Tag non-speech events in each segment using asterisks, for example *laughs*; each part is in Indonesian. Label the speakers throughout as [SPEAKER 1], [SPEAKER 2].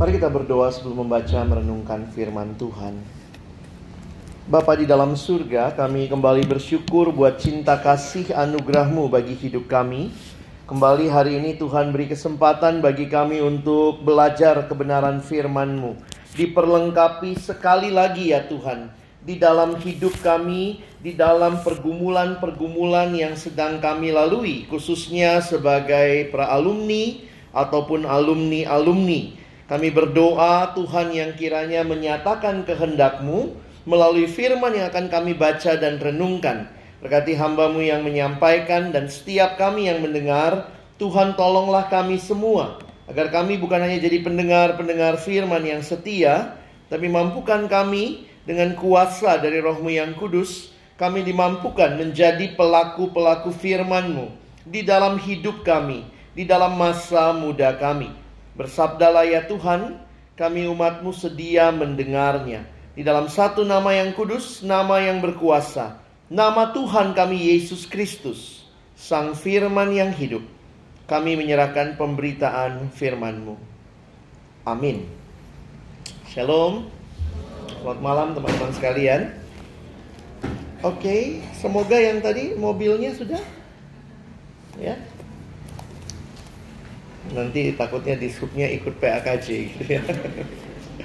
[SPEAKER 1] Mari kita berdoa sebelum membaca merenungkan firman Tuhan. Bapa di dalam surga, kami kembali bersyukur buat cinta kasih anugerahmu bagi hidup kami. Kembali hari ini Tuhan beri kesempatan bagi kami untuk belajar kebenaran firman-Mu. Diperlengkapi sekali lagi ya Tuhan. Di dalam hidup kami, di dalam pergumulan-pergumulan yang sedang kami lalui. Khususnya sebagai para alumni ataupun alumni-alumni kami berdoa Tuhan yang kiranya menyatakan kehendak-Mu melalui firman yang akan kami baca dan renungkan. Berkati hambamu yang menyampaikan dan setiap kami yang mendengar, Tuhan tolonglah kami semua. Agar kami bukan hanya jadi pendengar-pendengar firman yang setia, tapi mampukan kami dengan kuasa dari rohmu yang kudus, kami dimampukan menjadi pelaku-pelaku firman-Mu di dalam hidup kami, di dalam masa muda kami. Bersabdalah ya Tuhan, kami umatmu sedia mendengarnya. Di dalam satu nama yang kudus, nama yang berkuasa. Nama Tuhan kami Yesus Kristus, Sang Firman yang hidup. Kami menyerahkan pemberitaan firman-Mu. Amin. Shalom. Selamat malam teman-teman sekalian. Oke, semoga yang tadi mobilnya sudah ya nanti takutnya di subnya ikut PAKJ gitu ya.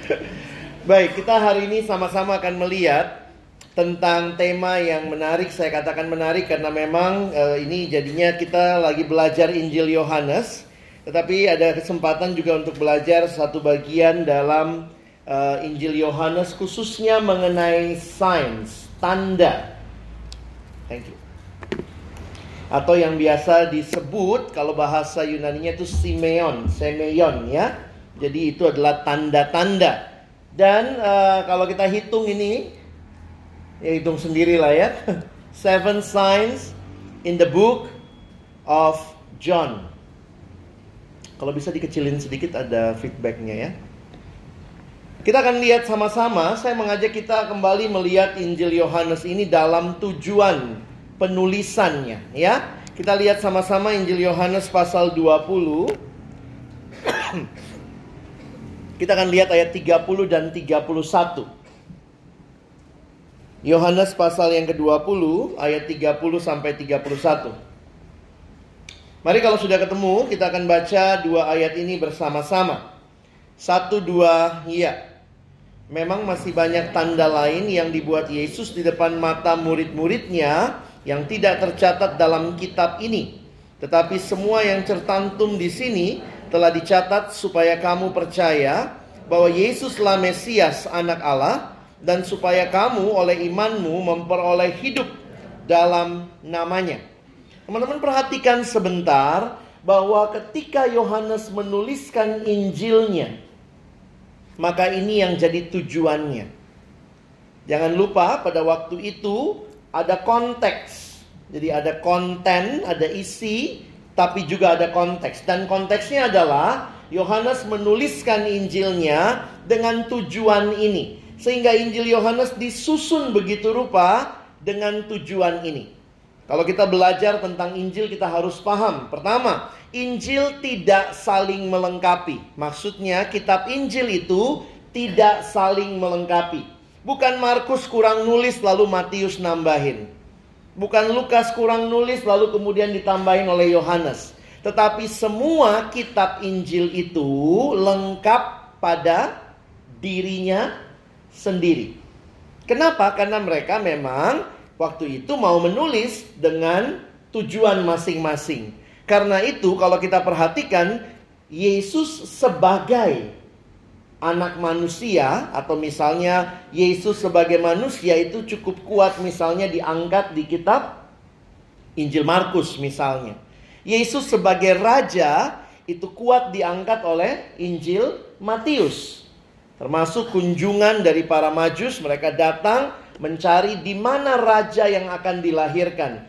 [SPEAKER 1] *laughs* Baik, kita hari ini sama-sama akan melihat tentang tema yang menarik. Saya katakan menarik karena memang uh, ini jadinya kita lagi belajar Injil Yohanes, tetapi ada kesempatan juga untuk belajar satu bagian dalam uh, Injil Yohanes khususnya mengenai sains, tanda. Thank you atau yang biasa disebut kalau bahasa Yunaninya itu simeon, semeion ya. Jadi itu adalah tanda-tanda. Dan uh, kalau kita hitung ini ya hitung sendiri lah ya. *laughs* Seven signs in the book of John. Kalau bisa dikecilin sedikit ada feedbacknya ya. Kita akan lihat sama-sama, saya mengajak kita kembali melihat Injil Yohanes ini dalam tujuan penulisannya ya. Kita lihat sama-sama Injil Yohanes pasal 20. *clears throat* Kita akan lihat ayat 30 dan 31. Yohanes pasal yang ke-20 ayat 30 sampai 31. Mari kalau sudah ketemu kita akan baca dua ayat ini bersama-sama. Satu dua iya. Memang masih banyak tanda lain yang dibuat Yesus di depan mata murid-muridnya yang tidak tercatat dalam kitab ini. Tetapi semua yang tertantum di sini telah dicatat supaya kamu percaya bahwa Yesuslah Mesias anak Allah dan supaya kamu oleh imanmu memperoleh hidup dalam namanya. Teman-teman perhatikan sebentar bahwa ketika Yohanes menuliskan Injilnya, maka ini yang jadi tujuannya. Jangan lupa pada waktu itu ada konteks. Jadi ada konten, ada isi, tapi juga ada konteks. Dan konteksnya adalah Yohanes menuliskan Injilnya dengan tujuan ini. Sehingga Injil Yohanes disusun begitu rupa dengan tujuan ini. Kalau kita belajar tentang Injil kita harus paham. Pertama, Injil tidak saling melengkapi. Maksudnya kitab Injil itu tidak saling melengkapi. Bukan Markus kurang nulis lalu Matius nambahin. Bukan Lukas kurang nulis lalu kemudian ditambahin oleh Yohanes. Tetapi semua kitab Injil itu lengkap pada dirinya sendiri. Kenapa? Karena mereka memang waktu itu mau menulis dengan tujuan masing-masing. Karena itu kalau kita perhatikan Yesus sebagai anak manusia atau misalnya Yesus sebagai manusia itu cukup kuat misalnya diangkat di kitab Injil Markus misalnya. Yesus sebagai raja itu kuat diangkat oleh Injil Matius. Termasuk kunjungan dari para majus mereka datang mencari di mana raja yang akan dilahirkan.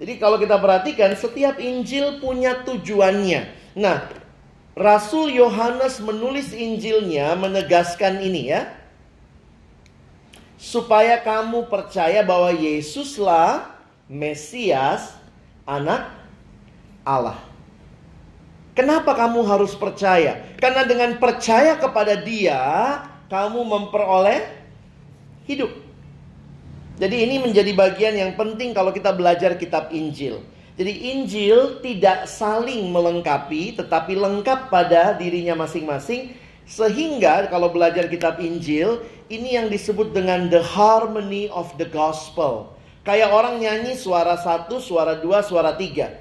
[SPEAKER 1] Jadi kalau kita perhatikan setiap Injil punya tujuannya. Nah, Rasul Yohanes menulis Injilnya menegaskan ini ya. Supaya kamu percaya bahwa Yesuslah Mesias, anak Allah. Kenapa kamu harus percaya? Karena dengan percaya kepada Dia, kamu memperoleh hidup. Jadi ini menjadi bagian yang penting kalau kita belajar kitab Injil. Jadi Injil tidak saling melengkapi tetapi lengkap pada dirinya masing-masing sehingga kalau belajar kitab Injil ini yang disebut dengan the harmony of the gospel. Kayak orang nyanyi suara satu, suara dua, suara tiga.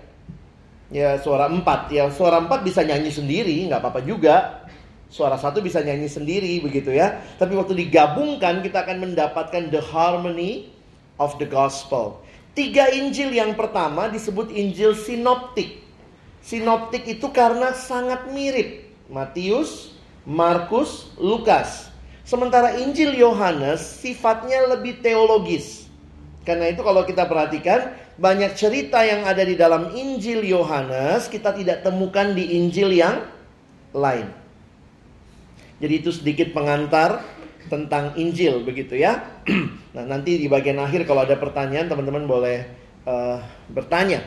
[SPEAKER 1] Ya suara empat. Ya suara empat bisa nyanyi sendiri, nggak apa-apa juga. Suara satu bisa nyanyi sendiri begitu ya. Tapi waktu digabungkan kita akan mendapatkan the harmony of the gospel. Tiga Injil yang pertama disebut Injil sinoptik. Sinoptik itu karena sangat mirip. Matius, Markus, Lukas. Sementara Injil Yohanes sifatnya lebih teologis. Karena itu kalau kita perhatikan banyak cerita yang ada di dalam Injil Yohanes kita tidak temukan di Injil yang lain. Jadi itu sedikit pengantar tentang Injil begitu ya. *clears throat* nah nanti di bagian akhir kalau ada pertanyaan teman-teman boleh uh, bertanya.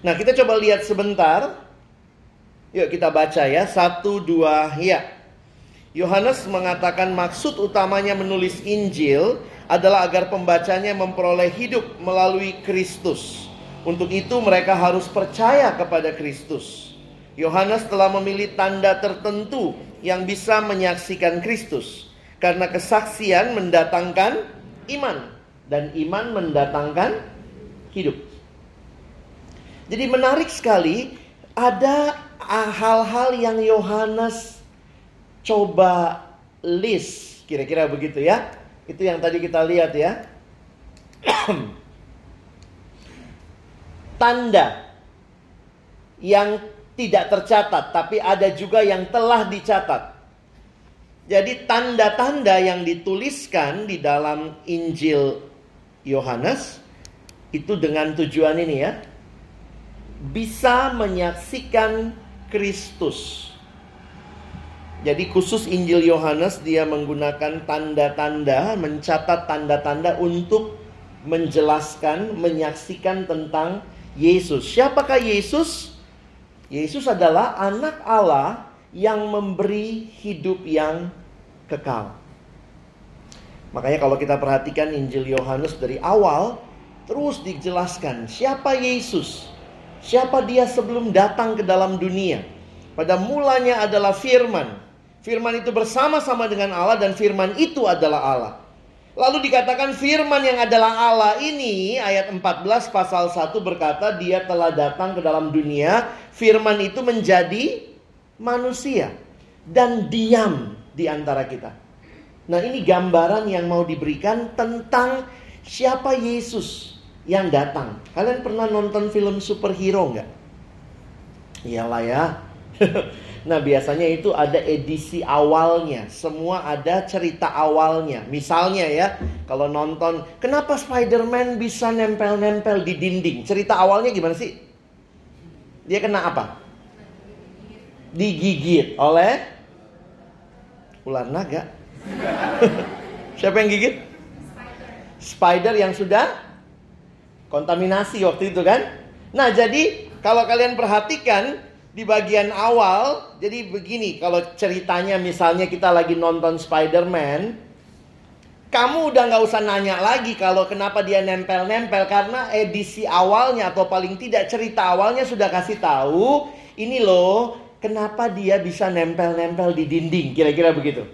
[SPEAKER 1] Nah kita coba lihat sebentar. Yuk kita baca ya. Satu dua ya. Yohanes mengatakan maksud utamanya menulis Injil adalah agar pembacanya memperoleh hidup melalui Kristus. Untuk itu mereka harus percaya kepada Kristus. Yohanes telah memilih tanda tertentu yang bisa menyaksikan Kristus. Karena kesaksian mendatangkan iman dan iman mendatangkan hidup. Jadi menarik sekali ada hal-hal yang Yohanes coba list kira-kira begitu ya itu yang tadi kita lihat ya. *clears throat* Tanda yang tidak tercatat, tapi ada juga yang telah dicatat. Jadi tanda-tanda yang dituliskan di dalam Injil Yohanes itu dengan tujuan ini ya. Bisa menyaksikan Kristus. Jadi khusus Injil Yohanes dia menggunakan tanda-tanda, mencatat tanda-tanda untuk menjelaskan, menyaksikan tentang Yesus. Siapakah Yesus? Yesus adalah anak Allah yang memberi hidup yang kekal. Makanya kalau kita perhatikan Injil Yohanes dari awal terus dijelaskan siapa Yesus. Siapa dia sebelum datang ke dalam dunia. Pada mulanya adalah firman. Firman itu bersama-sama dengan Allah dan firman itu adalah Allah. Lalu dikatakan firman yang adalah Allah ini ayat 14 pasal 1 berkata dia telah datang ke dalam dunia. Firman itu menjadi manusia dan diam di antara kita. Nah ini gambaran yang mau diberikan tentang siapa Yesus yang datang. Kalian pernah nonton film superhero nggak? Iyalah ya. *laughs* Nah, biasanya itu ada edisi awalnya. Semua ada cerita awalnya. Misalnya ya, kalau nonton, kenapa Spider-Man bisa nempel-nempel di dinding? Cerita awalnya gimana sih? Dia kena apa? Digigit oleh ular naga. *laughs* Siapa yang gigit? Spider yang sudah kontaminasi waktu itu kan? Nah, jadi kalau kalian perhatikan di bagian awal, jadi begini, kalau ceritanya misalnya kita lagi nonton Spider-Man, kamu udah nggak usah nanya lagi kalau kenapa dia nempel-nempel karena edisi awalnya atau paling tidak cerita awalnya sudah kasih tahu ini loh kenapa dia bisa nempel-nempel di dinding kira-kira begitu.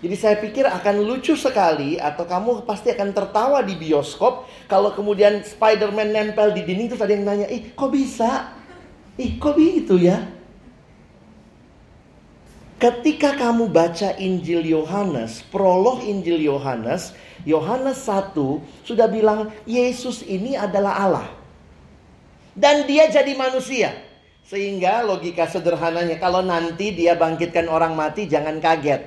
[SPEAKER 1] Jadi saya pikir akan lucu sekali atau kamu pasti akan tertawa di bioskop kalau kemudian Spider-Man nempel di dinding terus ada yang nanya, "Ih, kok bisa?" Ih, kok begitu ya? Ketika kamu baca Injil Yohanes, prolog Injil Yohanes, Yohanes 1 sudah bilang Yesus ini adalah Allah. Dan dia jadi manusia. Sehingga logika sederhananya kalau nanti dia bangkitkan orang mati jangan kaget.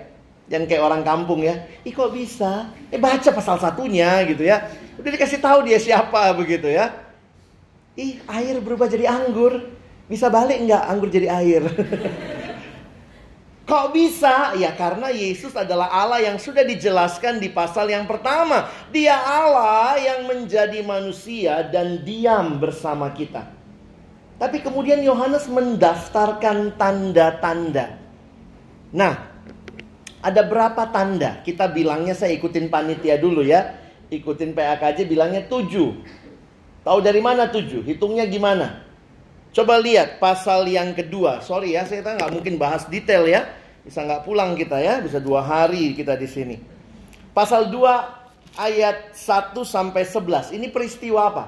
[SPEAKER 1] Jangan kayak orang kampung ya. Ih kok bisa? Eh baca pasal satunya gitu ya. Udah dikasih tahu dia siapa begitu ya. Ih air berubah jadi anggur. Bisa balik nggak anggur jadi air? *laughs* Kok bisa? Ya karena Yesus adalah Allah yang sudah dijelaskan di pasal yang pertama. Dia Allah yang menjadi manusia dan diam bersama kita. Tapi kemudian Yohanes mendaftarkan tanda-tanda. Nah, ada berapa tanda? Kita bilangnya saya ikutin panitia dulu ya. Ikutin PAKJ bilangnya tujuh. Tahu dari mana tujuh? Hitungnya gimana? Coba lihat pasal yang kedua. Sorry ya, saya nggak mungkin bahas detail ya. Bisa nggak pulang kita ya, bisa dua hari kita di sini. Pasal 2 ayat 1 sampai 11. Ini peristiwa apa?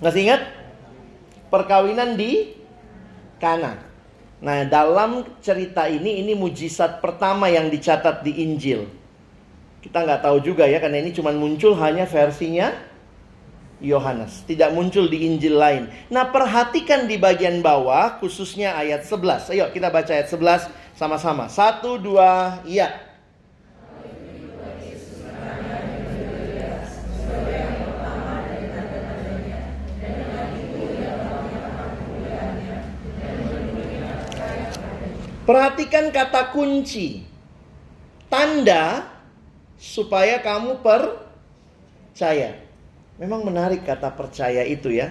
[SPEAKER 1] Masih ingat? Perkawinan di Kana. Nah, dalam cerita ini ini mujizat pertama yang dicatat di Injil. Kita nggak tahu juga ya karena ini cuma muncul hanya versinya Yohanes, tidak muncul di Injil lain. Nah, perhatikan di bagian bawah khususnya ayat 11. Ayo kita baca ayat 11 sama-sama. Satu, dua, iya. Perhatikan kata kunci. Tanda supaya kamu percaya. Memang menarik kata percaya itu ya.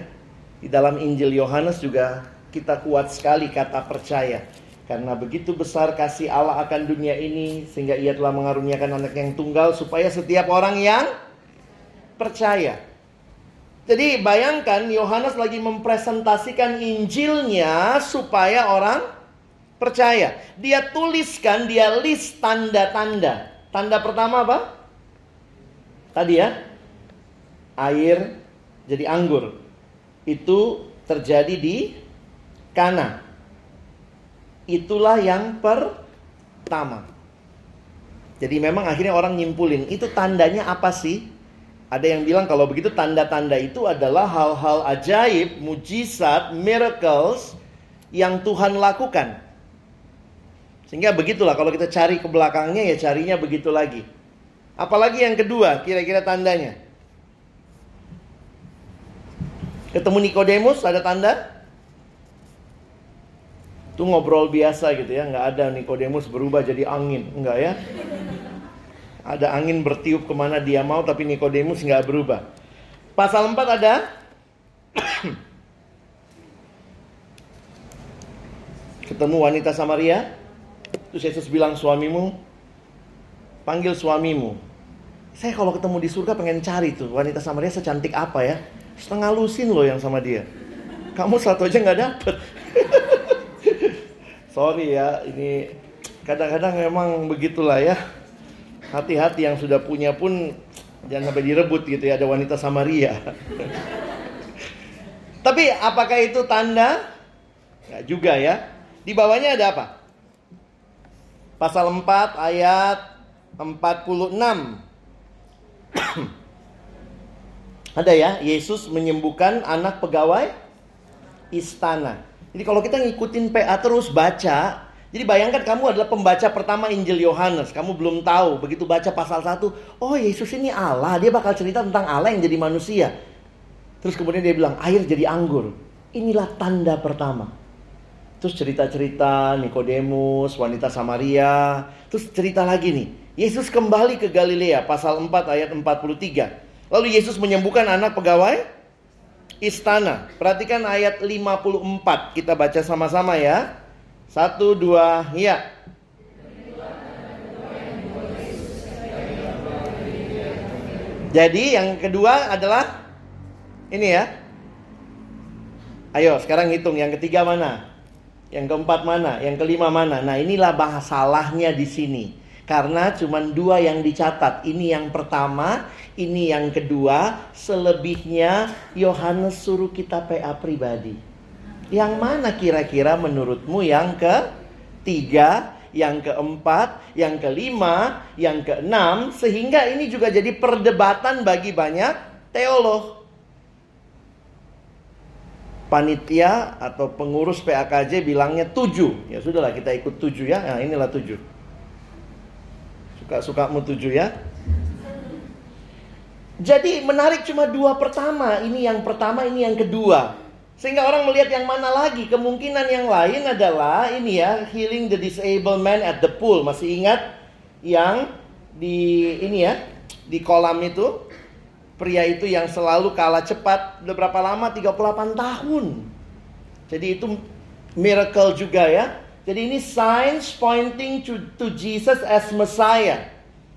[SPEAKER 1] Di dalam Injil Yohanes juga kita kuat sekali kata percaya. Karena begitu besar kasih Allah akan dunia ini sehingga ia telah mengaruniakan anak yang tunggal supaya setiap orang yang percaya. Jadi bayangkan Yohanes lagi mempresentasikan Injilnya supaya orang percaya. Dia tuliskan, dia list tanda-tanda. Tanda pertama apa? Tadi ya. Air jadi anggur. Itu terjadi di Kana. Itulah yang pertama. Jadi memang akhirnya orang nyimpulin, itu tandanya apa sih? Ada yang bilang kalau begitu tanda-tanda itu adalah hal-hal ajaib, mujizat, miracles yang Tuhan lakukan. Sehingga begitulah kalau kita cari ke belakangnya ya carinya begitu lagi. Apalagi yang kedua kira-kira tandanya. Ketemu Nikodemus ada tanda? Itu ngobrol biasa gitu ya, nggak ada Nikodemus berubah jadi angin, enggak ya? Ada angin bertiup ke mana dia mau tapi Nikodemus nggak berubah. Pasal 4 ada ketemu wanita Samaria Terus Yesus bilang suamimu, panggil suamimu. Saya kalau ketemu di surga pengen cari tuh wanita Samaria secantik apa ya. Setengah lusin loh yang sama dia. Kamu satu aja nggak dapet. *laughs* Sorry ya, ini kadang-kadang memang begitulah ya. Hati-hati yang sudah punya pun jangan sampai direbut gitu ya ada wanita Samaria. *laughs* Tapi apakah itu tanda? Ya juga ya. Di bawahnya ada apa? Pasal 4 ayat 46. *clears throat* Ada ya, Yesus menyembuhkan anak pegawai istana. Jadi kalau kita ngikutin PA terus baca, jadi bayangkan kamu adalah pembaca pertama Injil Yohanes, kamu belum tahu, begitu baca pasal 1, oh Yesus ini Allah, dia bakal cerita tentang Allah yang jadi manusia. Terus kemudian dia bilang, air jadi anggur. Inilah tanda pertama. Terus cerita-cerita Nikodemus, wanita Samaria. Terus cerita lagi nih. Yesus kembali ke Galilea pasal 4 ayat 43. Lalu Yesus menyembuhkan anak pegawai istana. Perhatikan ayat 54. Kita baca sama-sama ya. Satu, dua, ya. Jadi yang kedua adalah ini ya. Ayo sekarang hitung yang ketiga mana? Yang keempat mana? Yang kelima mana? Nah, inilah masalahnya di sini. Karena cuma dua yang dicatat. Ini yang pertama, ini yang kedua. Selebihnya Yohanes suruh kita PA pribadi. Yang mana kira-kira menurutmu yang ketiga, yang keempat, yang kelima, yang keenam, sehingga ini juga jadi perdebatan bagi banyak teolog panitia atau pengurus PAKJ bilangnya tujuh. Ya sudahlah kita ikut tujuh ya. Nah inilah tujuh. Suka mu tujuh ya. Jadi menarik cuma dua pertama. Ini yang pertama, ini yang kedua. Sehingga orang melihat yang mana lagi. Kemungkinan yang lain adalah ini ya. Healing the disabled man at the pool. Masih ingat yang di ini ya. Di kolam itu. Pria itu yang selalu kalah cepat berapa lama? 38 tahun. Jadi itu miracle juga ya. Jadi ini signs pointing to, to Jesus as Messiah.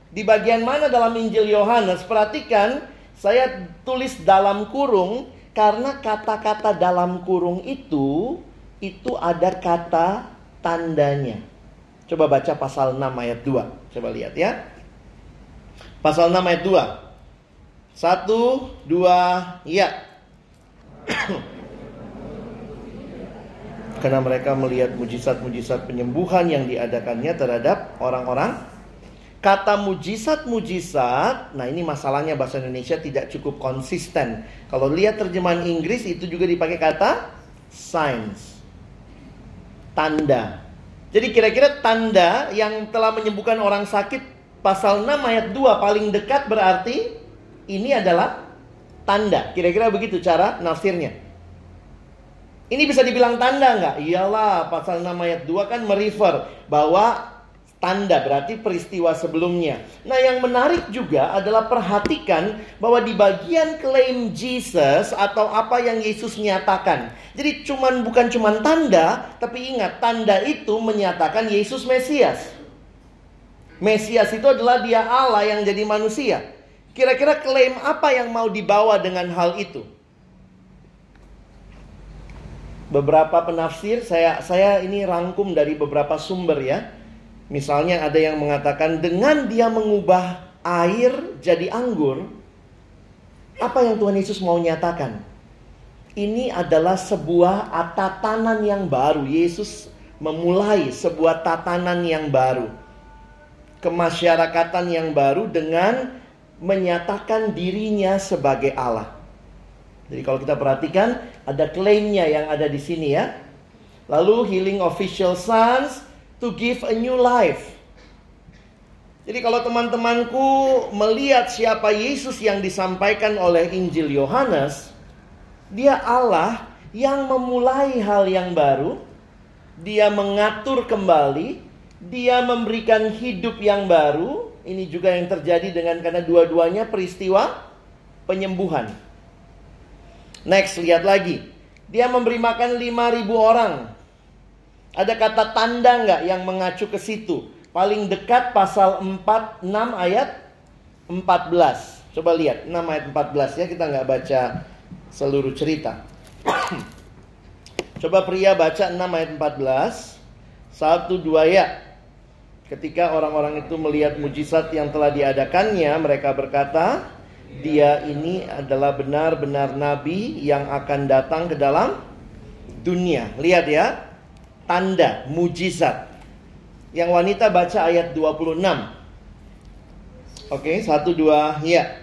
[SPEAKER 1] Di bagian mana dalam Injil Yohanes? Perhatikan, saya tulis dalam kurung karena kata-kata dalam kurung itu itu ada kata tandanya. Coba baca pasal 6 ayat 2. Coba lihat ya. Pasal 6 ayat 2. Satu, dua, ya. *coughs* Karena mereka melihat mujizat-mujizat penyembuhan yang diadakannya terhadap orang-orang. Kata mujizat-mujizat, nah ini masalahnya bahasa Indonesia tidak cukup konsisten. Kalau lihat terjemahan Inggris itu juga dipakai kata signs. Tanda. Jadi kira-kira tanda yang telah menyembuhkan orang sakit pasal 6 ayat 2 paling dekat berarti ini adalah tanda. Kira-kira begitu cara nafsirnya. Ini bisa dibilang tanda nggak? Iyalah, pasal 6 ayat 2 kan merefer bahwa tanda berarti peristiwa sebelumnya. Nah, yang menarik juga adalah perhatikan bahwa di bagian klaim Jesus atau apa yang Yesus nyatakan. Jadi cuman bukan cuman tanda, tapi ingat tanda itu menyatakan Yesus Mesias. Mesias itu adalah dia Allah yang jadi manusia. Kira-kira klaim apa yang mau dibawa dengan hal itu? Beberapa penafsir saya saya ini rangkum dari beberapa sumber ya. Misalnya ada yang mengatakan dengan dia mengubah air jadi anggur, apa yang Tuhan Yesus mau nyatakan? Ini adalah sebuah tatanan yang baru. Yesus memulai sebuah tatanan yang baru. Kemasyarakatan yang baru dengan menyatakan dirinya sebagai Allah. Jadi kalau kita perhatikan ada klaimnya yang ada di sini ya. Lalu healing official sons to give a new life. Jadi kalau teman-temanku melihat siapa Yesus yang disampaikan oleh Injil Yohanes, dia Allah yang memulai hal yang baru, dia mengatur kembali, dia memberikan hidup yang baru, ini juga yang terjadi dengan karena dua-duanya peristiwa penyembuhan. Next, lihat lagi. Dia memberi makan 5000 orang. Ada kata tanda nggak yang mengacu ke situ? Paling dekat pasal 4, 6 ayat 14. Coba lihat 6 ayat 14 ya, kita nggak baca seluruh cerita. *clears throat* Coba pria baca 6 ayat 14. Satu dua ya. Ketika orang-orang itu melihat mujizat yang telah diadakannya, mereka berkata, "Dia ini adalah benar-benar nabi yang akan datang ke dalam dunia." Lihat ya, tanda mujizat. Yang wanita baca ayat 26. Oke, satu dua, ya.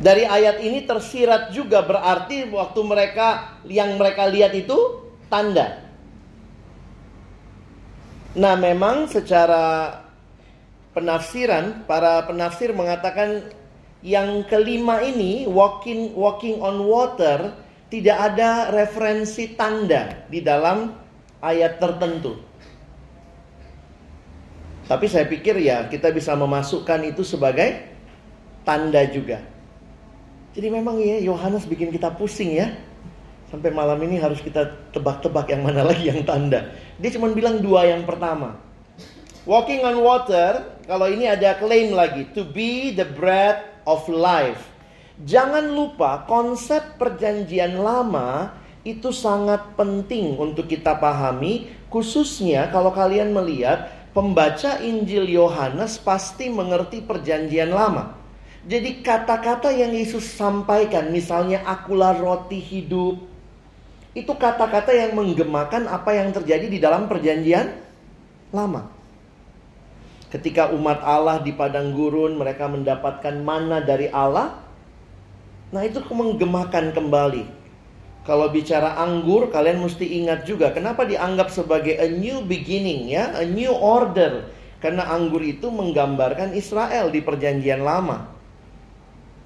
[SPEAKER 1] Dari ayat ini tersirat juga berarti waktu mereka yang mereka lihat itu tanda. Nah, memang secara penafsiran para penafsir mengatakan yang kelima ini walking walking on water tidak ada referensi tanda di dalam ayat tertentu. Tapi saya pikir ya kita bisa memasukkan itu sebagai tanda juga. Jadi memang ya Yohanes bikin kita pusing ya. Sampai malam ini harus kita tebak-tebak yang mana lagi yang tanda. Dia cuma bilang dua yang pertama. Walking on water, kalau ini ada claim lagi. To be the bread of life. Jangan lupa konsep perjanjian lama itu sangat penting untuk kita pahami. Khususnya kalau kalian melihat pembaca Injil Yohanes pasti mengerti perjanjian lama. Jadi kata-kata yang Yesus sampaikan, misalnya akulah roti hidup, itu kata-kata yang menggemakan apa yang terjadi di dalam perjanjian lama. Ketika umat Allah di padang gurun, mereka mendapatkan mana dari Allah. Nah itu menggemakan kembali. Kalau bicara anggur, kalian mesti ingat juga kenapa dianggap sebagai a new beginning ya, a new order. Karena anggur itu menggambarkan Israel di perjanjian lama.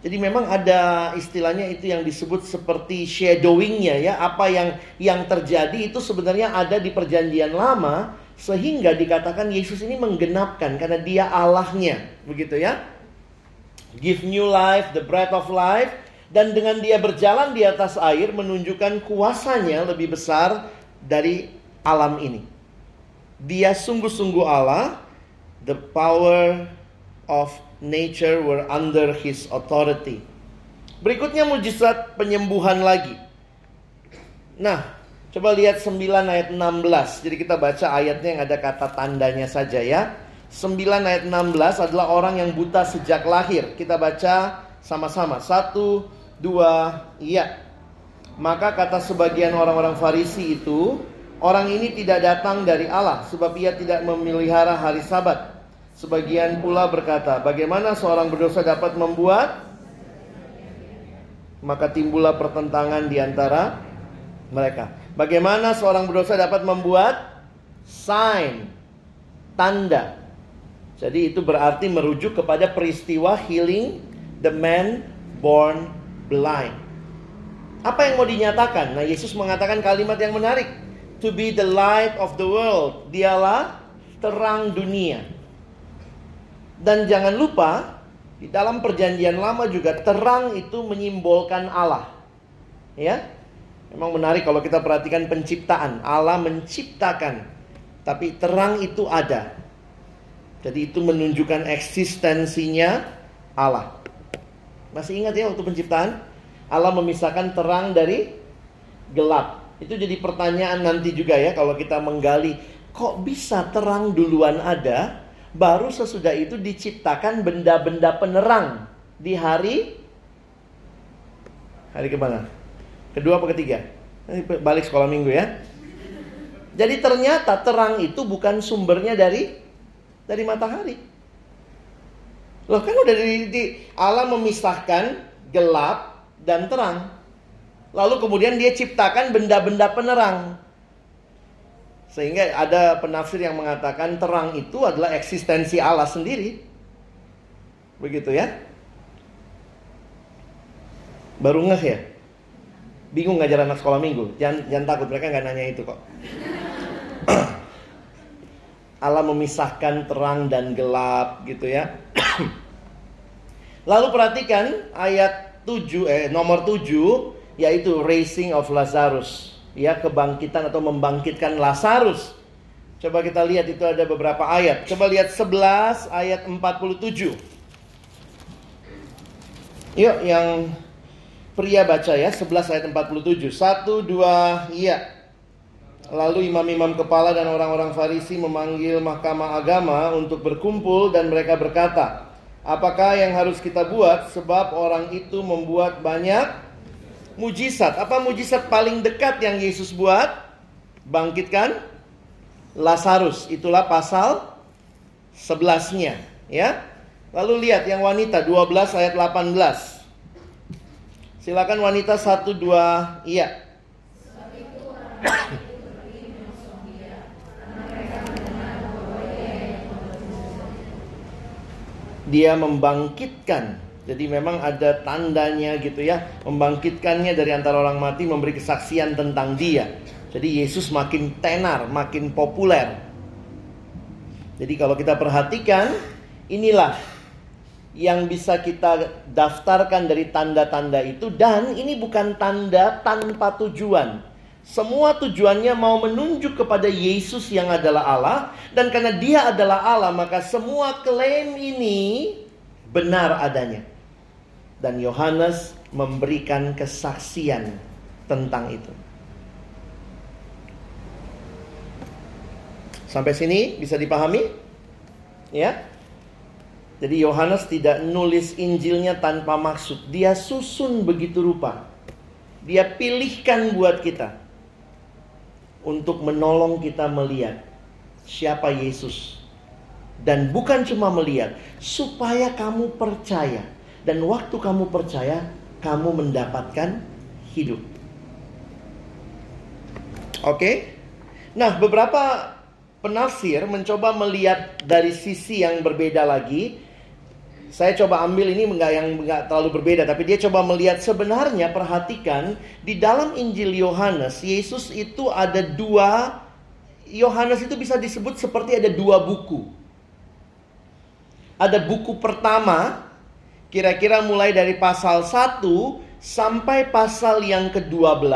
[SPEAKER 1] Jadi memang ada istilahnya itu yang disebut seperti shadowingnya ya. Apa yang yang terjadi itu sebenarnya ada di perjanjian lama sehingga dikatakan Yesus ini menggenapkan karena dia Allahnya. Begitu ya. Give new life, the breath of life. Dan dengan dia berjalan di atas air menunjukkan kuasanya lebih besar dari alam ini. Dia sungguh-sungguh Allah. The power of nature were under his authority. Berikutnya mujizat penyembuhan lagi. Nah, coba lihat 9 ayat 16. Jadi kita baca ayatnya yang ada kata tandanya saja ya. 9 ayat 16 adalah orang yang buta sejak lahir. Kita baca sama-sama. Satu, dua, iya. Maka kata sebagian orang-orang Farisi itu, orang ini tidak datang dari Allah sebab ia tidak memelihara hari Sabat. Sebagian pula berkata, bagaimana seorang berdosa dapat membuat? Maka timbullah pertentangan di antara mereka. Bagaimana seorang berdosa dapat membuat sign, tanda. Jadi itu berarti merujuk kepada peristiwa healing the man born blind. Apa yang mau dinyatakan? Nah, Yesus mengatakan kalimat yang menarik. To be the light of the world. Dialah terang dunia. Dan jangan lupa, di dalam perjanjian lama juga terang itu menyimbolkan Allah. Ya. Memang menarik kalau kita perhatikan penciptaan. Allah menciptakan. Tapi terang itu ada. Jadi itu menunjukkan eksistensinya Allah. Masih ingat ya waktu penciptaan? Allah memisahkan terang dari gelap. Itu jadi pertanyaan nanti juga ya kalau kita menggali. Kok bisa terang duluan ada, baru sesudah itu diciptakan benda-benda penerang di hari hari ke mana? Kedua apa ketiga? Balik sekolah minggu ya. Jadi ternyata terang itu bukan sumbernya dari dari matahari. Loh kan udah di, di Allah memisahkan gelap dan terang. Lalu kemudian dia ciptakan benda-benda penerang. Sehingga ada penafsir yang mengatakan terang itu adalah eksistensi Allah sendiri. Begitu ya. Baru ngeh ya? Bingung ngajar anak sekolah minggu? Jangan, jangan takut, mereka nggak nanya itu kok. *coughs* Allah memisahkan terang dan gelap gitu ya. *coughs* Lalu perhatikan ayat 7 eh nomor 7 yaitu raising of Lazarus ya kebangkitan atau membangkitkan Lazarus. Coba kita lihat itu ada beberapa ayat. Coba lihat 11 ayat 47. Yuk yang pria baca ya 11 ayat 47. 1 2 iya. Lalu imam-imam kepala dan orang-orang Farisi memanggil mahkamah agama untuk berkumpul dan mereka berkata, "Apakah yang harus kita buat sebab orang itu membuat banyak mujizat. Apa mujizat paling dekat yang Yesus buat? Bangkitkan Lazarus. Itulah pasal 11-nya, ya. Lalu lihat yang wanita 12 ayat 18. Silakan wanita 1 2 iya. Dia membangkitkan jadi memang ada tandanya gitu ya, membangkitkannya dari antara orang mati, memberi kesaksian tentang dia. Jadi Yesus makin tenar, makin populer. Jadi kalau kita perhatikan, inilah yang bisa kita daftarkan dari tanda-tanda itu dan ini bukan tanda tanpa tujuan. Semua tujuannya mau menunjuk kepada Yesus yang adalah Allah dan karena dia adalah Allah maka semua klaim ini benar adanya dan Yohanes memberikan kesaksian tentang itu. Sampai sini bisa dipahami? Ya. Jadi Yohanes tidak nulis Injilnya tanpa maksud. Dia susun begitu rupa. Dia pilihkan buat kita untuk menolong kita melihat siapa Yesus. Dan bukan cuma melihat, supaya kamu percaya dan waktu kamu percaya, kamu mendapatkan hidup. Oke? Nah, beberapa penafsir mencoba melihat dari sisi yang berbeda lagi. saya coba ambil ini enggak yang enggak terlalu berbeda, tapi dia coba melihat sebenarnya perhatikan di dalam Injil Yohanes Yesus itu ada dua Yohanes itu bisa disebut seperti ada dua buku. Ada buku pertama kira-kira mulai dari pasal 1 sampai pasal yang ke-12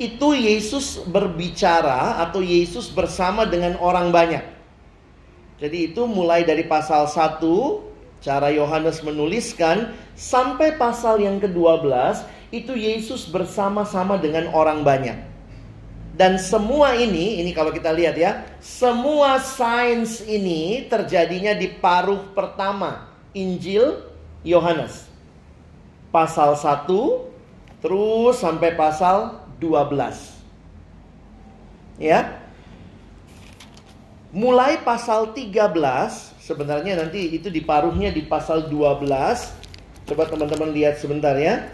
[SPEAKER 1] itu Yesus berbicara atau Yesus bersama dengan orang banyak. Jadi itu mulai dari pasal 1 cara Yohanes menuliskan sampai pasal yang ke-12 itu Yesus bersama-sama dengan orang banyak. Dan semua ini, ini kalau kita lihat ya, semua sains ini terjadinya di paruh pertama Injil Yohanes. Pasal 1 terus sampai pasal 12. Ya, Mulai pasal 13 sebenarnya nanti itu diparuhnya di pasal 12. Coba teman-teman lihat sebentar ya.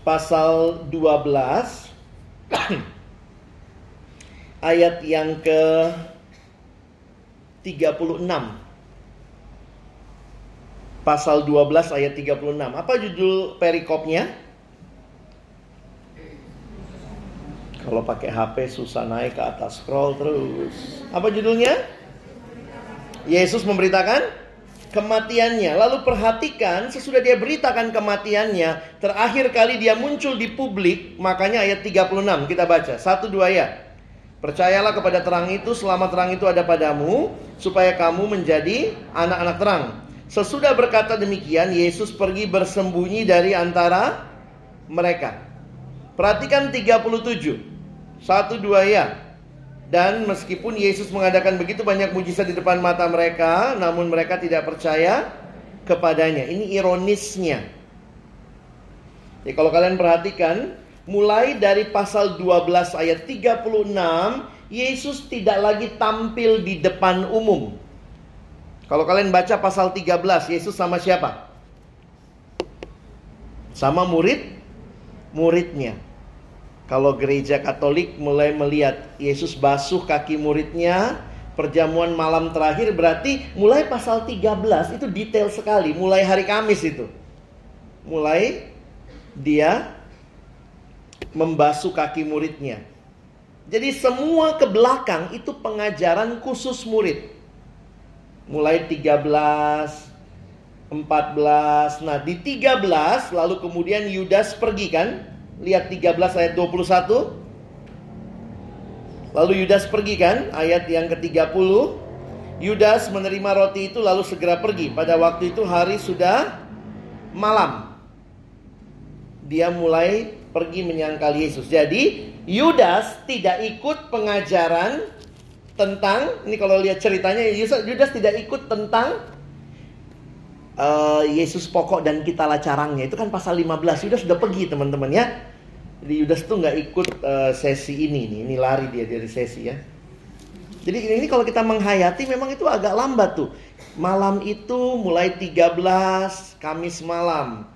[SPEAKER 1] Pasal 12 *clears throat* ayat yang ke 36. Pasal 12 ayat 36. Apa judul perikopnya? Kalau pakai HP susah naik ke atas scroll terus. Apa judulnya? Yesus memberitakan kematiannya. Lalu perhatikan sesudah dia beritakan kematiannya, terakhir kali dia muncul di publik, makanya ayat 36 kita baca. Satu dua ya. Percayalah kepada terang itu selama terang itu ada padamu supaya kamu menjadi anak-anak terang. Sesudah berkata demikian, Yesus pergi bersembunyi dari antara mereka. Perhatikan 37. Satu dua ya. Dan meskipun Yesus mengadakan begitu banyak mujizat di depan mata mereka, namun mereka tidak percaya kepadanya. Ini ironisnya. Jadi kalau kalian perhatikan, mulai dari pasal 12 ayat 36, Yesus tidak lagi tampil di depan umum. Kalau kalian baca pasal 13, Yesus sama siapa? Sama murid muridnya. Kalau gereja Katolik mulai melihat Yesus basuh kaki muridnya, perjamuan malam terakhir berarti mulai pasal 13 itu detail sekali, mulai hari Kamis itu. Mulai dia membasuh kaki muridnya. Jadi semua ke belakang itu pengajaran khusus murid. Mulai 13, 14. Nah, di 13 lalu kemudian Yudas pergi kan? Lihat 13 ayat 21. Lalu Yudas pergi kan? Ayat yang ke-30. Yudas menerima roti itu lalu segera pergi. Pada waktu itu hari sudah malam. Dia mulai pergi menyangkal Yesus. Jadi Yudas tidak ikut pengajaran tentang ini kalau lihat ceritanya Yudas tidak ikut tentang uh, Yesus pokok dan kita carangnya itu kan pasal 15 Yudas sudah pergi teman-teman ya jadi Yudas tuh nggak ikut uh, sesi ini nih, ini lari dia dari sesi ya. Jadi ini kalau kita menghayati memang itu agak lambat tuh. Malam itu mulai 13 Kamis malam.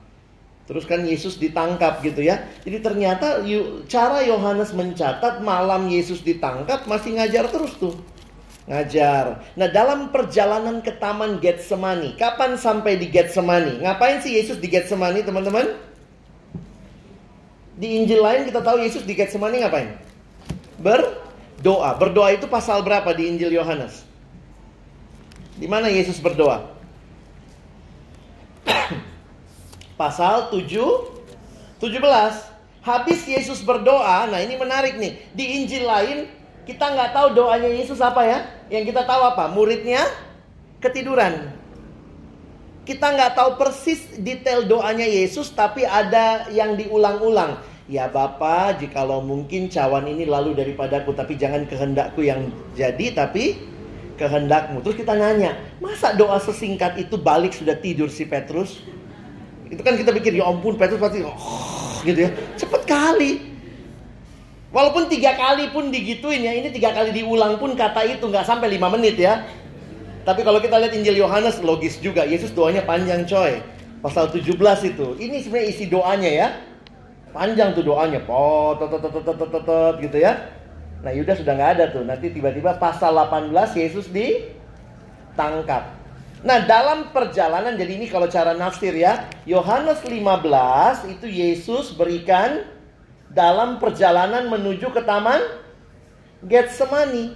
[SPEAKER 1] Terus kan Yesus ditangkap gitu ya. Jadi ternyata cara Yohanes mencatat malam Yesus ditangkap masih ngajar terus tuh. Ngajar. Nah dalam perjalanan ke Taman Getsemani. Kapan sampai di Getsemani? Ngapain sih Yesus di Getsemani teman-teman? Di Injil lain kita tahu Yesus di Getsemani ngapain? Berdoa. Berdoa itu pasal berapa di Injil Yohanes? Di mana Yesus berdoa? Pasal 7 17. Habis Yesus berdoa, nah ini menarik nih. Di Injil lain kita nggak tahu doanya Yesus apa ya? Yang kita tahu apa? Muridnya ketiduran. Kita nggak tahu persis detail doanya Yesus, tapi ada yang diulang-ulang. Ya Bapa, jikalau mungkin cawan ini lalu daripadaku, tapi jangan kehendakku yang jadi, tapi kehendakmu. Terus kita nanya, masa doa sesingkat itu balik sudah tidur si Petrus? Itu kan kita pikir, ya ampun Petrus pasti, oh, gitu ya, cepet kali. Walaupun tiga kali pun digituin ya, ini tiga kali diulang pun kata itu nggak sampai lima menit ya. Tapi kalau kita lihat Injil Yohanes logis juga. Yesus doanya panjang coy. Pasal 17 itu. Ini sebenarnya isi doanya ya. Panjang tuh doanya. Pot, tot, tot, tot, tot, tot, gitu ya. Nah Yudas sudah nggak ada tuh. Nanti tiba-tiba pasal 18 Yesus di tangkap. Nah, dalam perjalanan jadi ini kalau cara nafsir ya, Yohanes 15 itu Yesus berikan dalam perjalanan menuju ke taman Getsemani.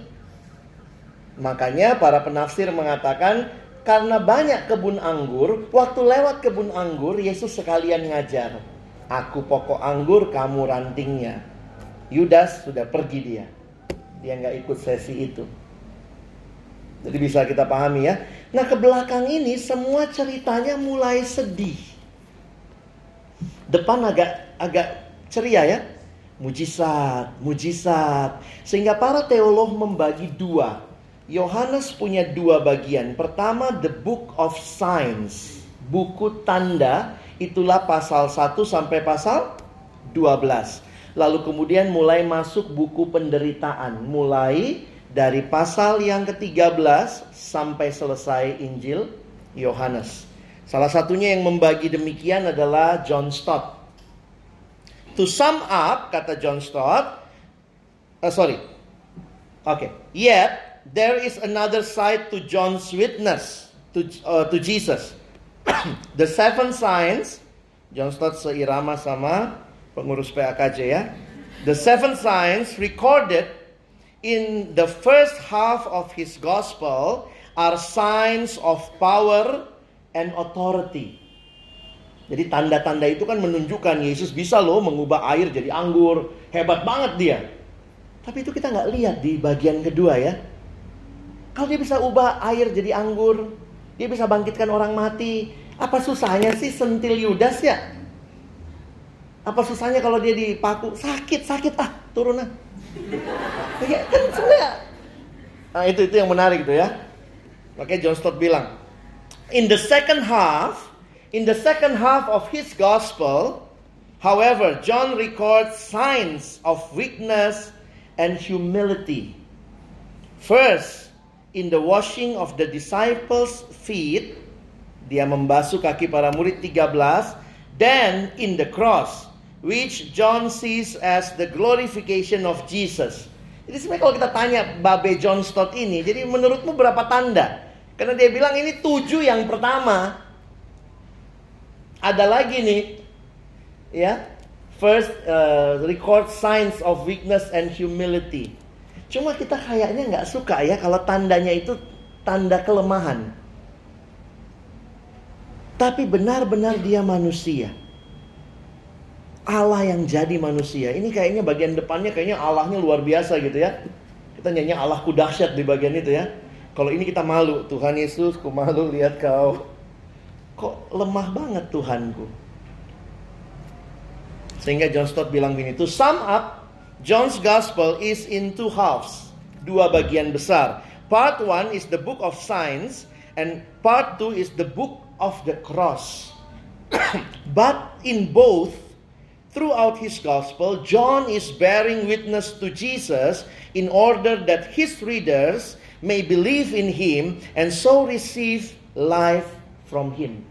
[SPEAKER 1] Makanya para penafsir mengatakan karena banyak kebun anggur, waktu lewat kebun anggur Yesus sekalian ngajar. Aku pokok anggur, kamu rantingnya. Yudas sudah pergi dia. Dia nggak ikut sesi itu. Jadi bisa kita pahami ya. Nah ke belakang ini semua ceritanya mulai sedih. Depan agak agak ceria ya. Mujizat, mujizat. Sehingga para teolog membagi dua. Yohanes punya dua bagian. Pertama the book of signs. Buku tanda itulah pasal 1 sampai pasal 12. Lalu kemudian mulai masuk buku penderitaan. Mulai dari pasal yang ke-13 sampai selesai Injil Yohanes. Salah satunya yang membagi demikian adalah John Stott. To sum up, kata John Stott, uh, sorry, oke, okay. yet there is another side to John's witness to uh, to Jesus. *coughs* The seven signs, John Stott seirama sama pengurus PAKJ ya. The seven signs recorded in the first half of his gospel are signs of power and authority. Jadi tanda-tanda itu kan menunjukkan Yesus bisa loh mengubah air jadi anggur. Hebat banget dia. Tapi itu kita nggak lihat di bagian kedua ya. Kalau dia bisa ubah air jadi anggur, dia bisa bangkitkan orang mati. Apa susahnya sih sentil Yudas ya? Apa susahnya kalau dia dipaku? Sakit, sakit ah, turun ah. Nah, itu itu yang menarik itu ya. Makanya John Stott bilang, in the second half, in the second half of his gospel, however, John records signs of weakness and humility. First, in the washing of the disciples' feet, dia membasuh kaki para murid 13, then in the cross, which John sees as the glorification of Jesus. Jadi sebenarnya kalau kita tanya Babe John Stott ini, jadi menurutmu berapa tanda? Karena dia bilang ini tujuh yang pertama. Ada lagi nih, ya. First uh, record signs of weakness and humility. Cuma kita kayaknya nggak suka ya kalau tandanya itu tanda kelemahan. Tapi benar-benar dia manusia. Allah yang jadi manusia. Ini kayaknya bagian depannya kayaknya Allahnya luar biasa gitu ya. Kita nyanyi Allahku dahsyat di bagian itu ya. Kalau ini kita malu, Tuhan Yesus, ku malu lihat kau. Kok lemah banget Tuhanku. Sehingga John Stott bilang gini, to sum up, John's Gospel is in two halves. Dua bagian besar. Part one is the book of signs and part two is the book of the cross. *coughs* But in both Throughout his gospel, John is bearing witness to Jesus in order that his readers may believe in him and so receive life from him.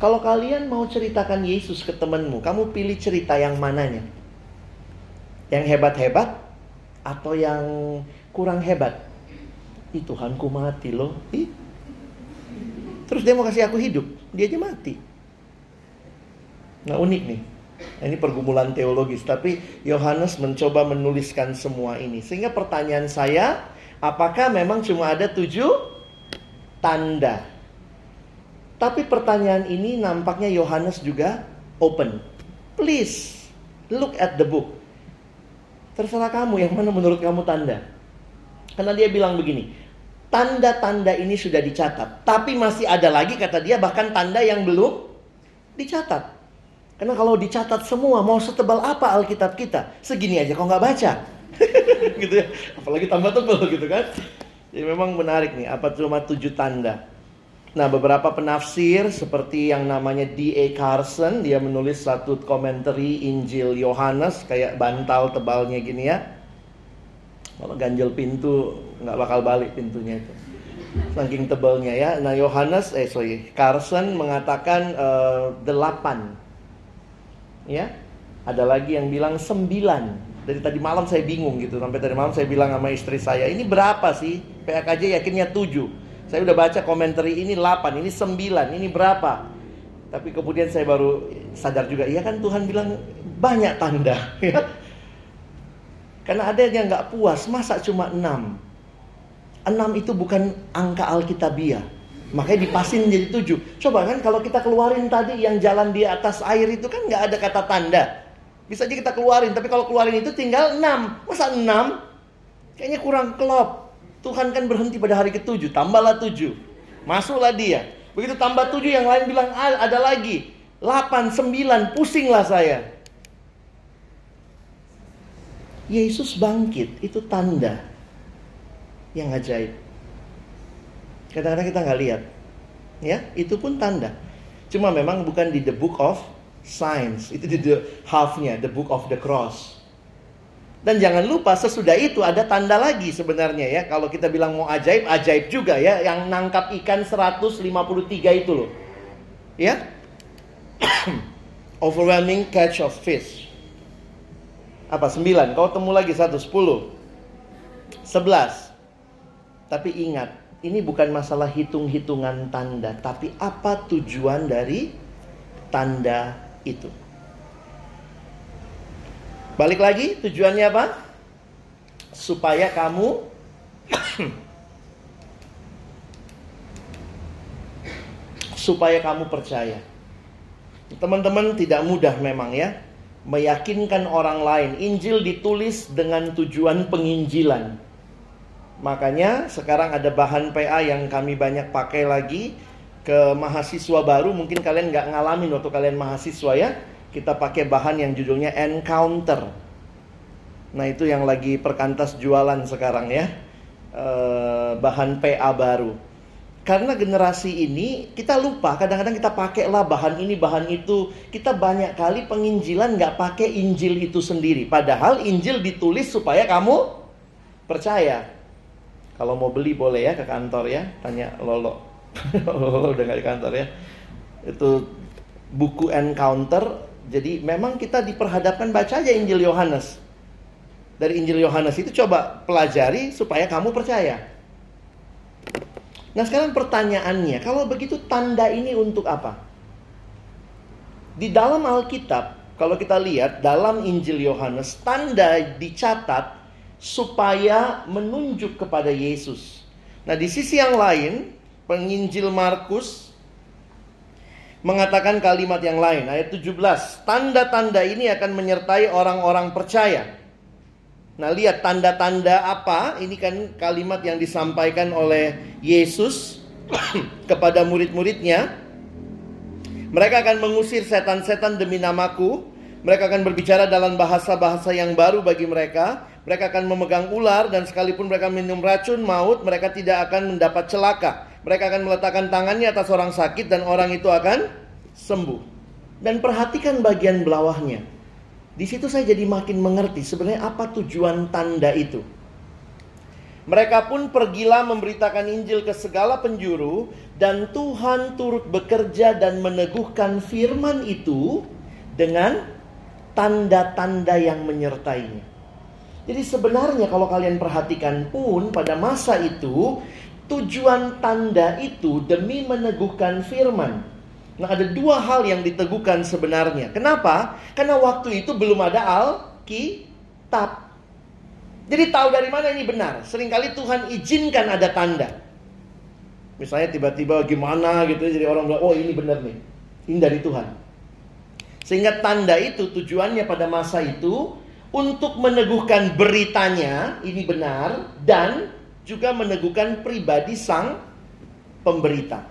[SPEAKER 1] Kalau kalian mau ceritakan Yesus ke temanmu, kamu pilih cerita yang mananya? Yang hebat-hebat atau yang kurang hebat? Ih Tuhanku mati loh. Ih. Terus dia mau kasih aku hidup, dia aja mati. Nah unik nih. Nah, ini pergumulan teologis, tapi Yohanes mencoba menuliskan semua ini. Sehingga pertanyaan saya, apakah memang cuma ada tujuh tanda? Tapi pertanyaan ini nampaknya Yohanes juga open. Please, look at the book. Terserah kamu yang mana menurut kamu tanda. Karena dia bilang begini, tanda-tanda ini sudah dicatat. Tapi masih ada lagi kata dia bahkan tanda yang belum dicatat. Karena kalau dicatat semua, mau setebal apa Alkitab kita? Segini aja kok nggak baca. *laughs* gitu ya. Apalagi tambah tebal gitu kan. Jadi memang menarik nih, apa cuma tujuh tanda. Nah beberapa penafsir seperti yang namanya D.A. Carson, dia menulis satu komentari Injil Yohanes kayak bantal tebalnya gini ya. Kalau ganjel pintu nggak bakal balik pintunya itu. Saking tebalnya ya. Nah Yohanes, eh sorry, Carson mengatakan uh, delapan ya ada lagi yang bilang sembilan dari tadi malam saya bingung gitu sampai tadi malam saya bilang sama istri saya ini berapa sih PAKJ yakinnya 7. Saya udah baca komentari ini 8, ini 9, ini berapa? Tapi kemudian saya baru sadar juga, iya kan Tuhan bilang banyak tanda. *laughs* Ya. Karena ada yang nggak puas, masa cuma 6? 6 itu bukan angka Alkitabiah. Makanya dipasin jadi 7. Coba kan kalau kita keluarin tadi yang jalan di atas air itu kan nggak ada kata tanda. Bisa aja kita keluarin, tapi kalau keluarin itu tinggal 6. Masa 6? Kayaknya kurang klop. Tuhan kan berhenti pada hari ketujuh, tambahlah 7. Masuklah dia. Begitu tambah 7 yang lain bilang ada lagi. 8, 9, pusinglah saya. Yesus bangkit, itu tanda yang ajaib. Kadang-kadang kita nggak lihat. Ya, itu pun tanda. Cuma memang bukan di the book of signs. Itu di the halfnya, the book of the cross. Dan jangan lupa sesudah itu ada tanda lagi sebenarnya ya. Kalau kita bilang mau ajaib, ajaib juga ya. Yang nangkap ikan 153 itu loh. Ya. *coughs* Overwhelming catch of fish apa 9 kau temu lagi satu 10 11 tapi ingat ini bukan masalah hitung-hitungan tanda tapi apa tujuan dari tanda itu balik lagi tujuannya apa supaya kamu *clears throat* supaya kamu percaya teman-teman tidak mudah memang ya meyakinkan orang lain. Injil ditulis dengan tujuan penginjilan. Makanya sekarang ada bahan PA yang kami banyak pakai lagi ke mahasiswa baru. Mungkin kalian nggak ngalamin waktu kalian mahasiswa ya. Kita pakai bahan yang judulnya Encounter. Nah itu yang lagi perkantas jualan sekarang ya. Eh, bahan PA baru. Karena generasi ini kita lupa kadang-kadang kita pakai lah bahan ini bahan itu kita banyak kali penginjilan nggak pakai Injil itu sendiri padahal Injil ditulis supaya kamu percaya kalau mau beli boleh ya ke kantor ya tanya Lolo. *laughs* Lolo udah nggak di kantor ya. Itu buku encounter. Jadi memang kita diperhadapkan baca aja Injil Yohanes. Dari Injil Yohanes itu coba pelajari supaya kamu percaya. Nah sekarang pertanyaannya, kalau begitu tanda ini untuk apa? Di dalam Alkitab, kalau kita lihat dalam Injil Yohanes, tanda dicatat supaya menunjuk kepada Yesus. Nah di sisi yang lain, penginjil Markus mengatakan kalimat yang lain, ayat 17. Tanda-tanda ini akan menyertai orang-orang percaya. Nah, lihat tanda-tanda apa? Ini kan kalimat yang disampaikan oleh Yesus *clears throat* kepada murid-muridnya. Mereka akan mengusir setan-setan demi namaku. Mereka akan berbicara dalam bahasa-bahasa yang baru bagi mereka. Mereka akan memegang ular dan sekalipun mereka minum racun maut, mereka tidak akan mendapat celaka. Mereka akan meletakkan tangannya atas orang sakit dan orang itu akan sembuh. Dan perhatikan bagian bawahnya. Di situ saya jadi makin mengerti sebenarnya apa tujuan tanda itu. Mereka pun pergilah memberitakan Injil ke segala penjuru dan Tuhan turut bekerja dan meneguhkan firman itu dengan tanda-tanda yang menyertainya. Jadi sebenarnya kalau kalian perhatikan pun pada masa itu tujuan tanda itu demi meneguhkan firman. Nah, ada dua hal yang diteguhkan sebenarnya. Kenapa? Karena waktu itu belum ada Alkitab. Jadi tahu dari mana ini benar. Seringkali Tuhan izinkan ada tanda. Misalnya tiba-tiba gimana gitu jadi orang bilang, "Oh, ini benar nih." Ini dari Tuhan. Sehingga tanda itu tujuannya pada masa itu untuk meneguhkan beritanya ini benar dan juga meneguhkan pribadi sang pemberita.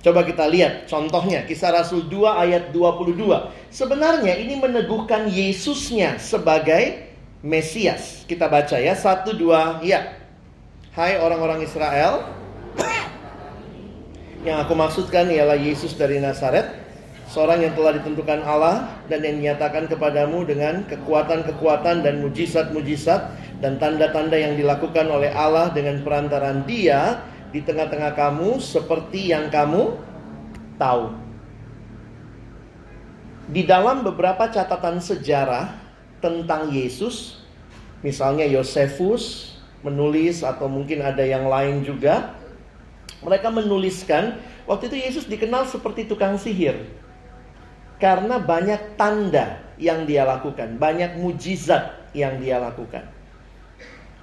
[SPEAKER 1] Coba kita lihat contohnya kisah Rasul 2 ayat 22. Sebenarnya ini meneguhkan Yesusnya sebagai Mesias. Kita baca ya, satu dua, ya. Hai orang-orang Israel. Yang aku maksudkan ialah Yesus dari Nazaret, seorang yang telah ditentukan Allah dan yang dinyatakan kepadamu dengan kekuatan-kekuatan dan mujizat-mujizat dan tanda-tanda yang dilakukan oleh Allah dengan perantaran Dia di tengah-tengah kamu seperti yang kamu tahu. Di dalam beberapa catatan sejarah tentang Yesus, misalnya Yosefus menulis atau mungkin ada yang lain juga. Mereka menuliskan waktu itu Yesus dikenal seperti tukang sihir. Karena banyak tanda yang dia lakukan, banyak mujizat yang dia lakukan.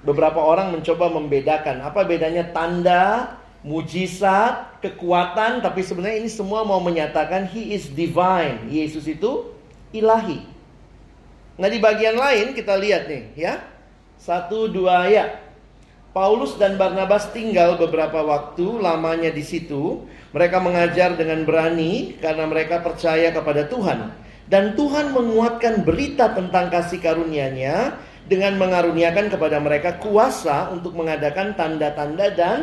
[SPEAKER 1] Beberapa orang mencoba membedakan apa bedanya tanda, mujizat, kekuatan, tapi sebenarnya ini semua mau menyatakan he is divine. Yesus itu ilahi. Nah di bagian lain kita lihat nih ya. Satu dua ya. Paulus dan Barnabas tinggal beberapa waktu lamanya di situ. Mereka mengajar dengan berani karena mereka percaya kepada Tuhan. Dan Tuhan menguatkan berita tentang kasih karunia-Nya dengan mengaruniakan kepada mereka kuasa untuk mengadakan tanda-tanda dan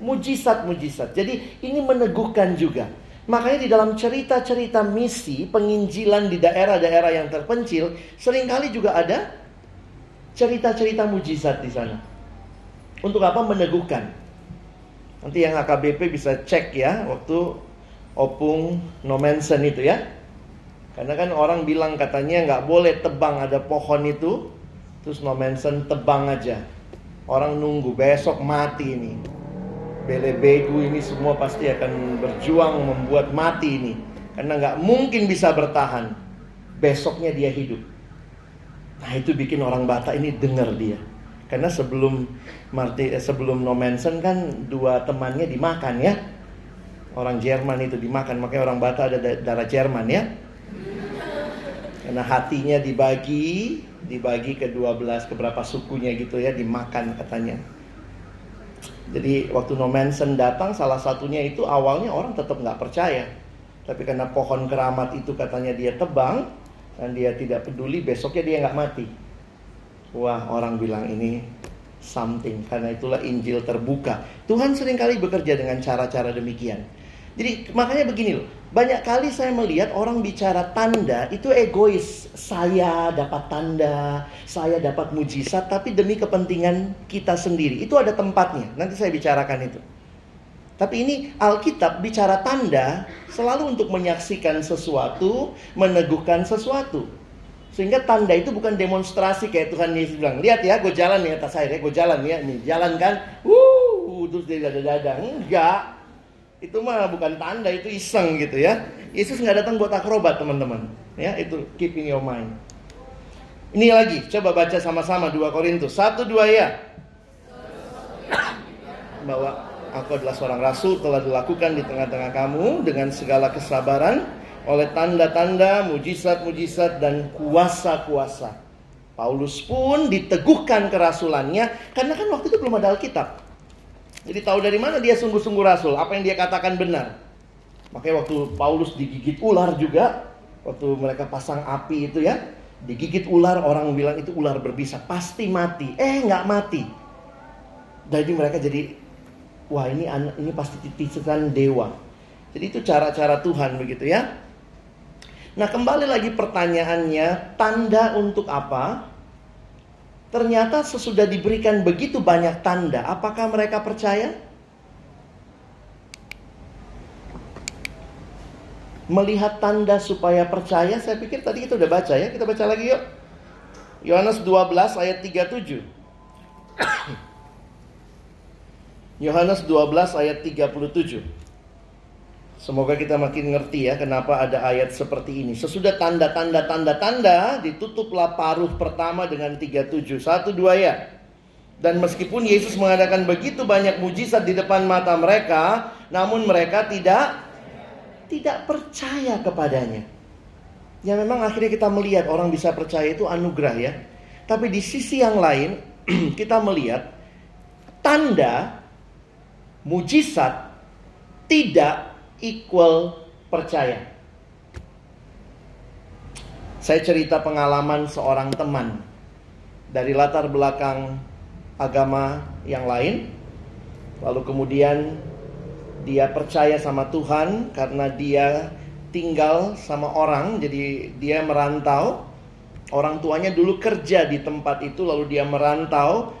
[SPEAKER 1] mujizat-mujizat. Jadi ini meneguhkan juga. Makanya di dalam cerita-cerita misi penginjilan di daerah-daerah yang terpencil sering kali juga ada cerita-cerita mujizat di sana. Untuk apa? Meneguhkan. Nanti yang HKBP bisa cek ya waktu opung nomensen itu ya. Karena kan orang bilang katanya nggak boleh tebang ada pohon itu, terus nomensen tebang aja. Orang nunggu besok mati ini. Bele begu ini semua pasti akan berjuang membuat mati ini. Karena nggak mungkin bisa bertahan. Besoknya dia hidup. Nah itu bikin orang Batak ini dengar dia. Karena sebelum Marti, eh, sebelum No Manson kan dua temannya dimakan ya. Orang Jerman itu dimakan, makanya orang Batak ada darah Jerman ya. Karena hatinya dibagi, dibagi ke 12 ke berapa sukunya gitu ya, dimakan katanya. Jadi waktu No Manson datang salah satunya itu awalnya orang tetap nggak percaya. Tapi karena pohon keramat itu katanya dia tebang dan dia tidak peduli besoknya dia nggak mati. Wah, orang bilang ini something karena itulah Injil terbuka. Tuhan sering kali bekerja dengan cara-cara demikian. Jadi makanya begini loh, banyak kali saya melihat orang bicara tanda itu egois. Saya dapat tanda, saya dapat mujizat, tapi demi kepentingan kita sendiri. Itu ada tempatnya. Nanti saya bicarakan itu. Tapi ini Alkitab bicara tanda selalu untuk menyaksikan sesuatu, meneguhkan sesuatu. Sehingga tanda itu bukan demonstrasi kayak Tuhan Yesus bilang, lihat ya, gue jalan nih atas air ya, gue jalan ya, nih jalan kan, wuh, terus dia dada-dada, enggak, itu mah bukan tanda, itu iseng gitu ya. Yesus nggak datang buat akrobat teman-teman, ya itu keeping your mind. Ini lagi, coba baca sama-sama 2 Korintus 1 2 ya. Bahwa aku adalah seorang rasul telah dilakukan di tengah-tengah kamu dengan segala kesabaran oleh tanda-tanda, mujizat-mujizat dan kuasa-kuasa. Paulus pun diteguhkan kerasulannya karena kan waktu itu belum ada Alkitab. Jadi tahu dari mana dia sungguh-sungguh rasul, apa yang dia katakan benar. Makanya waktu Paulus digigit ular juga, waktu mereka pasang api itu ya, digigit ular orang bilang itu ular berbisa, pasti mati. Eh nggak mati. Jadi mereka jadi wah ini ini pasti titisan dewa. Jadi itu cara-cara Tuhan begitu ya. Nah, kembali lagi pertanyaannya, tanda untuk apa? Ternyata sesudah diberikan begitu banyak tanda, apakah mereka percaya? Melihat tanda supaya percaya, saya pikir tadi kita udah baca ya. Kita baca lagi yuk. Yohanes 12 ayat 37. *coughs* Yohanes 12 ayat 37. Semoga kita makin ngerti ya kenapa ada ayat seperti ini. Sesudah tanda-tanda tanda-tanda ditutuplah paruh pertama dengan 37. Satu dua ya. Dan meskipun Yesus mengadakan begitu banyak mujizat di depan mata mereka, namun mereka tidak tidak percaya kepadanya. Ya memang akhirnya kita melihat orang bisa percaya itu anugerah ya. Tapi di sisi yang lain *clears throat* kita melihat tanda mujizat tidak equal percaya. Saya cerita pengalaman seorang teman dari latar belakang agama yang lain, lalu kemudian dia percaya sama Tuhan karena dia tinggal sama orang, jadi dia merantau. Orang tuanya dulu kerja di tempat itu, lalu dia merantau.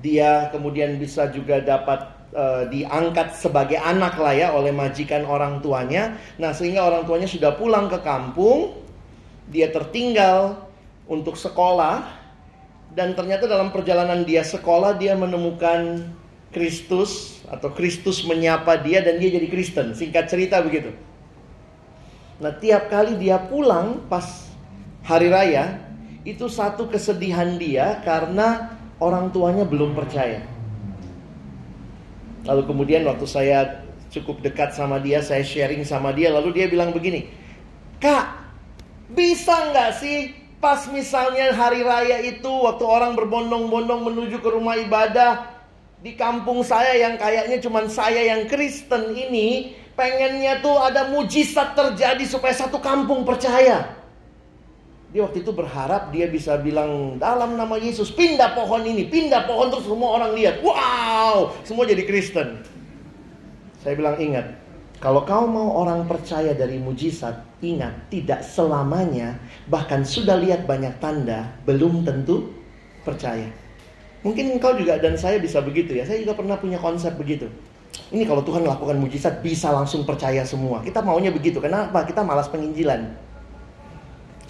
[SPEAKER 1] Dia kemudian bisa juga dapat uh, diangkat sebagai anak lah ya oleh majikan orang tuanya. Nah, sehingga orang tuanya sudah pulang ke kampung, dia tertinggal untuk sekolah dan ternyata dalam perjalanan dia sekolah dia menemukan Kristus atau Kristus menyapa dia dan dia jadi Kristen. Singkat cerita begitu. Nah, tiap kali dia pulang pas hari raya, itu satu kesedihan dia karena orang tuanya belum percaya. Lalu kemudian waktu saya cukup dekat sama dia, saya sharing sama dia, lalu dia bilang begini, Kak, bisa nggak sih pas misalnya hari raya itu waktu orang berbondong-bondong menuju ke rumah ibadah, di kampung saya yang kayaknya cuma saya yang Kristen ini pengennya tuh ada mujizat terjadi supaya satu kampung percaya. Dia waktu itu berharap dia bisa bilang dalam nama Yesus pindah pohon ini, pindah pohon terus semua orang lihat. Wow, semua jadi Kristen. Saya bilang ingat, kalau kau mau orang percaya dari mujizat, ingat tidak selamanya bahkan sudah lihat banyak tanda belum tentu percaya. Mungkin engkau juga dan saya bisa begitu ya. Saya juga pernah punya konsep begitu. Ini kalau Tuhan melakukan mujizat bisa langsung percaya semua. Kita maunya begitu. Kenapa? Kita malas penginjilan.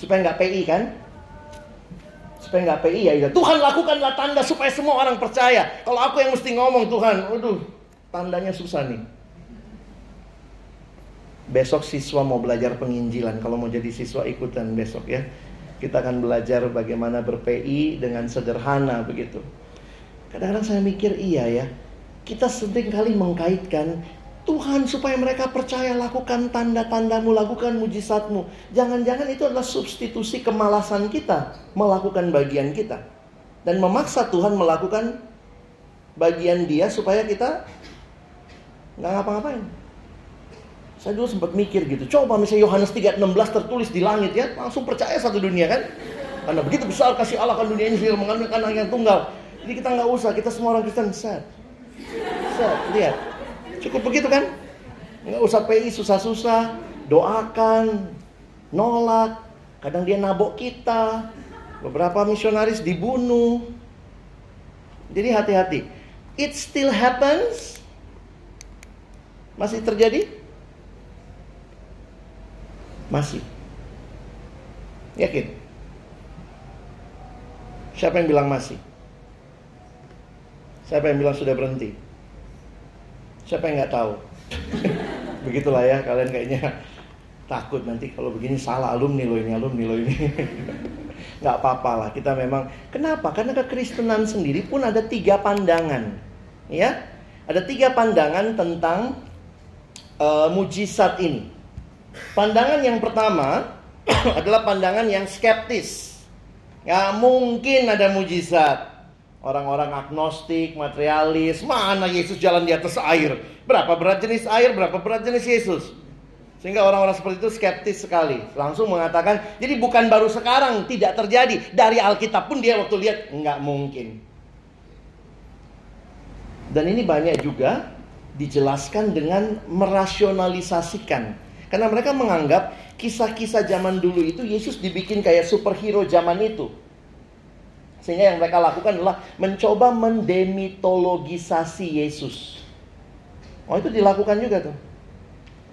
[SPEAKER 1] Supaya nggak PI kan? Supaya nggak PI ya, ya. Tuhan lakukanlah tanda supaya semua orang percaya. Kalau aku yang mesti ngomong Tuhan, waduh, tandanya susah nih. Besok siswa mau belajar penginjilan. Kalau mau jadi siswa ikutan besok ya. Kita akan belajar bagaimana ber-PI dengan sederhana begitu. Kadang-kadang saya mikir iya ya. Kita sering kali mengkaitkan Tuhan supaya mereka percaya lakukan tanda-tandamu, lakukan mujizatmu. Jangan-jangan itu adalah substitusi kemalasan kita melakukan bagian kita. Dan memaksa Tuhan melakukan bagian dia supaya kita nggak ngapa-ngapain. Saya dulu sempat mikir gitu. Coba misalnya Yohanes 3:16 tertulis di langit ya, langsung percaya satu dunia kan? Karena begitu besar kasih Allah kan dunia ini mengambil anak yang tunggal. Jadi kita nggak usah, kita semua orang Kristen set. Set, lihat. Cukup begitu kan? Nggak usah PI susah-susah, doakan, nolak. Kadang dia nabok kita. Beberapa misionaris dibunuh. Jadi hati-hati. It still happens. Masih terjadi? Masih. Yakin? Siapa yang bilang masih? Siapa yang bilang sudah berhenti? Siapa yang nggak tahu? *laughs* Begitulah ya, kalian kayaknya takut nanti kalau begini salah alumni lo ini, alumni lo ini. *laughs* nggak apa-apa lah, kita memang. Kenapa? Karena kekristenan sendiri pun ada tiga pandangan. Ya, ada tiga pandangan tentang uh, mujizat ini. Pandangan yang pertama *clears throat* adalah pandangan yang skeptis. Nggak mungkin ada mujizat. Orang-orang agnostik, materialis, mana Yesus jalan di atas air? Berapa berat jenis air, berapa berat jenis Yesus? Sehingga orang-orang seperti itu skeptis sekali. Langsung mengatakan, jadi bukan baru sekarang, tidak terjadi. Dari Alkitab pun dia waktu lihat, nggak mungkin. Dan ini banyak juga dijelaskan dengan merasionalisasikan. Karena mereka menganggap kisah-kisah zaman dulu itu Yesus dibikin kayak superhero zaman itu. Sehingga yang mereka lakukan adalah mencoba mendemitologisasi Yesus. Oh itu dilakukan juga tuh.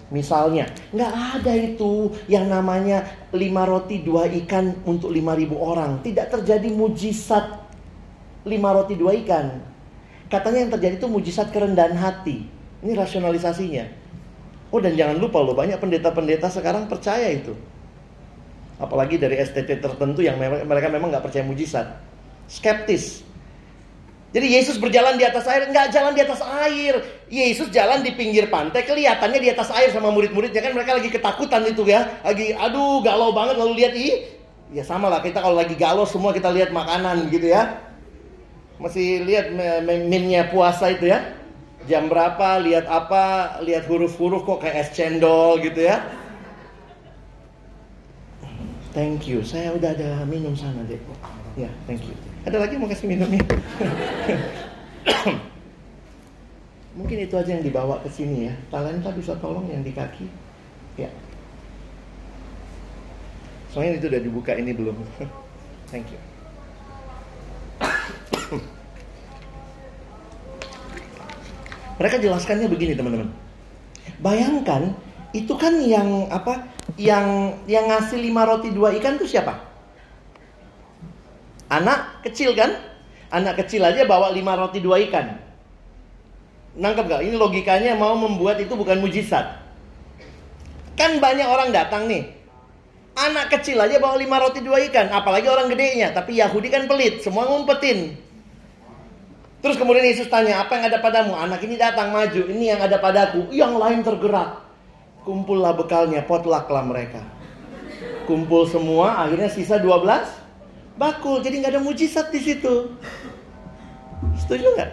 [SPEAKER 1] Misalnya, nggak ada itu yang namanya lima roti dua ikan untuk lima ribu orang. Tidak terjadi mujizat lima roti dua ikan. Katanya yang terjadi itu mujizat kerendahan hati. Ini rasionalisasinya. Oh dan jangan lupa loh banyak pendeta-pendeta sekarang percaya itu. Apalagi dari STT tertentu yang mereka memang nggak percaya mujizat skeptis. Jadi Yesus berjalan di atas air, nggak jalan di atas air. Yesus jalan di pinggir pantai, kelihatannya di atas air sama murid-muridnya kan mereka lagi ketakutan itu ya, lagi aduh galau banget lalu lihat ih, ya sama lah kita kalau lagi galau semua kita lihat makanan gitu ya. Masih lihat meme-nya puasa itu ya. Jam berapa, lihat apa, lihat huruf-huruf kok kayak es cendol gitu ya. Thank you, saya udah ada minum sana deh. Ya, thank you. Ada lagi mau kasih minumnya? *coughs* Mungkin itu aja yang dibawa ke sini ya. Talenta bisa tolong yang di kaki. Ya. Soalnya itu udah dibuka ini belum. *laughs* Thank you. *coughs* Mereka jelaskannya begini teman-teman. Bayangkan itu kan yang apa? Yang yang ngasih lima roti dua ikan itu siapa? Anak kecil kan? Anak kecil aja bawa lima roti dua ikan. Nangkep gak? Ini logikanya mau membuat itu bukan mujizat. Kan banyak orang datang nih. Anak kecil aja bawa lima roti dua ikan. Apalagi orang gedenya. Tapi Yahudi kan pelit. Semua ngumpetin. Terus kemudian Yesus tanya, apa yang ada padamu? Anak ini datang maju. Ini yang ada padaku. Yang lain tergerak. Kumpullah bekalnya, potlaklah mereka. Kumpul semua, akhirnya sisa 12 bakul. Jadi nggak ada mujizat di situ. Setuju nggak?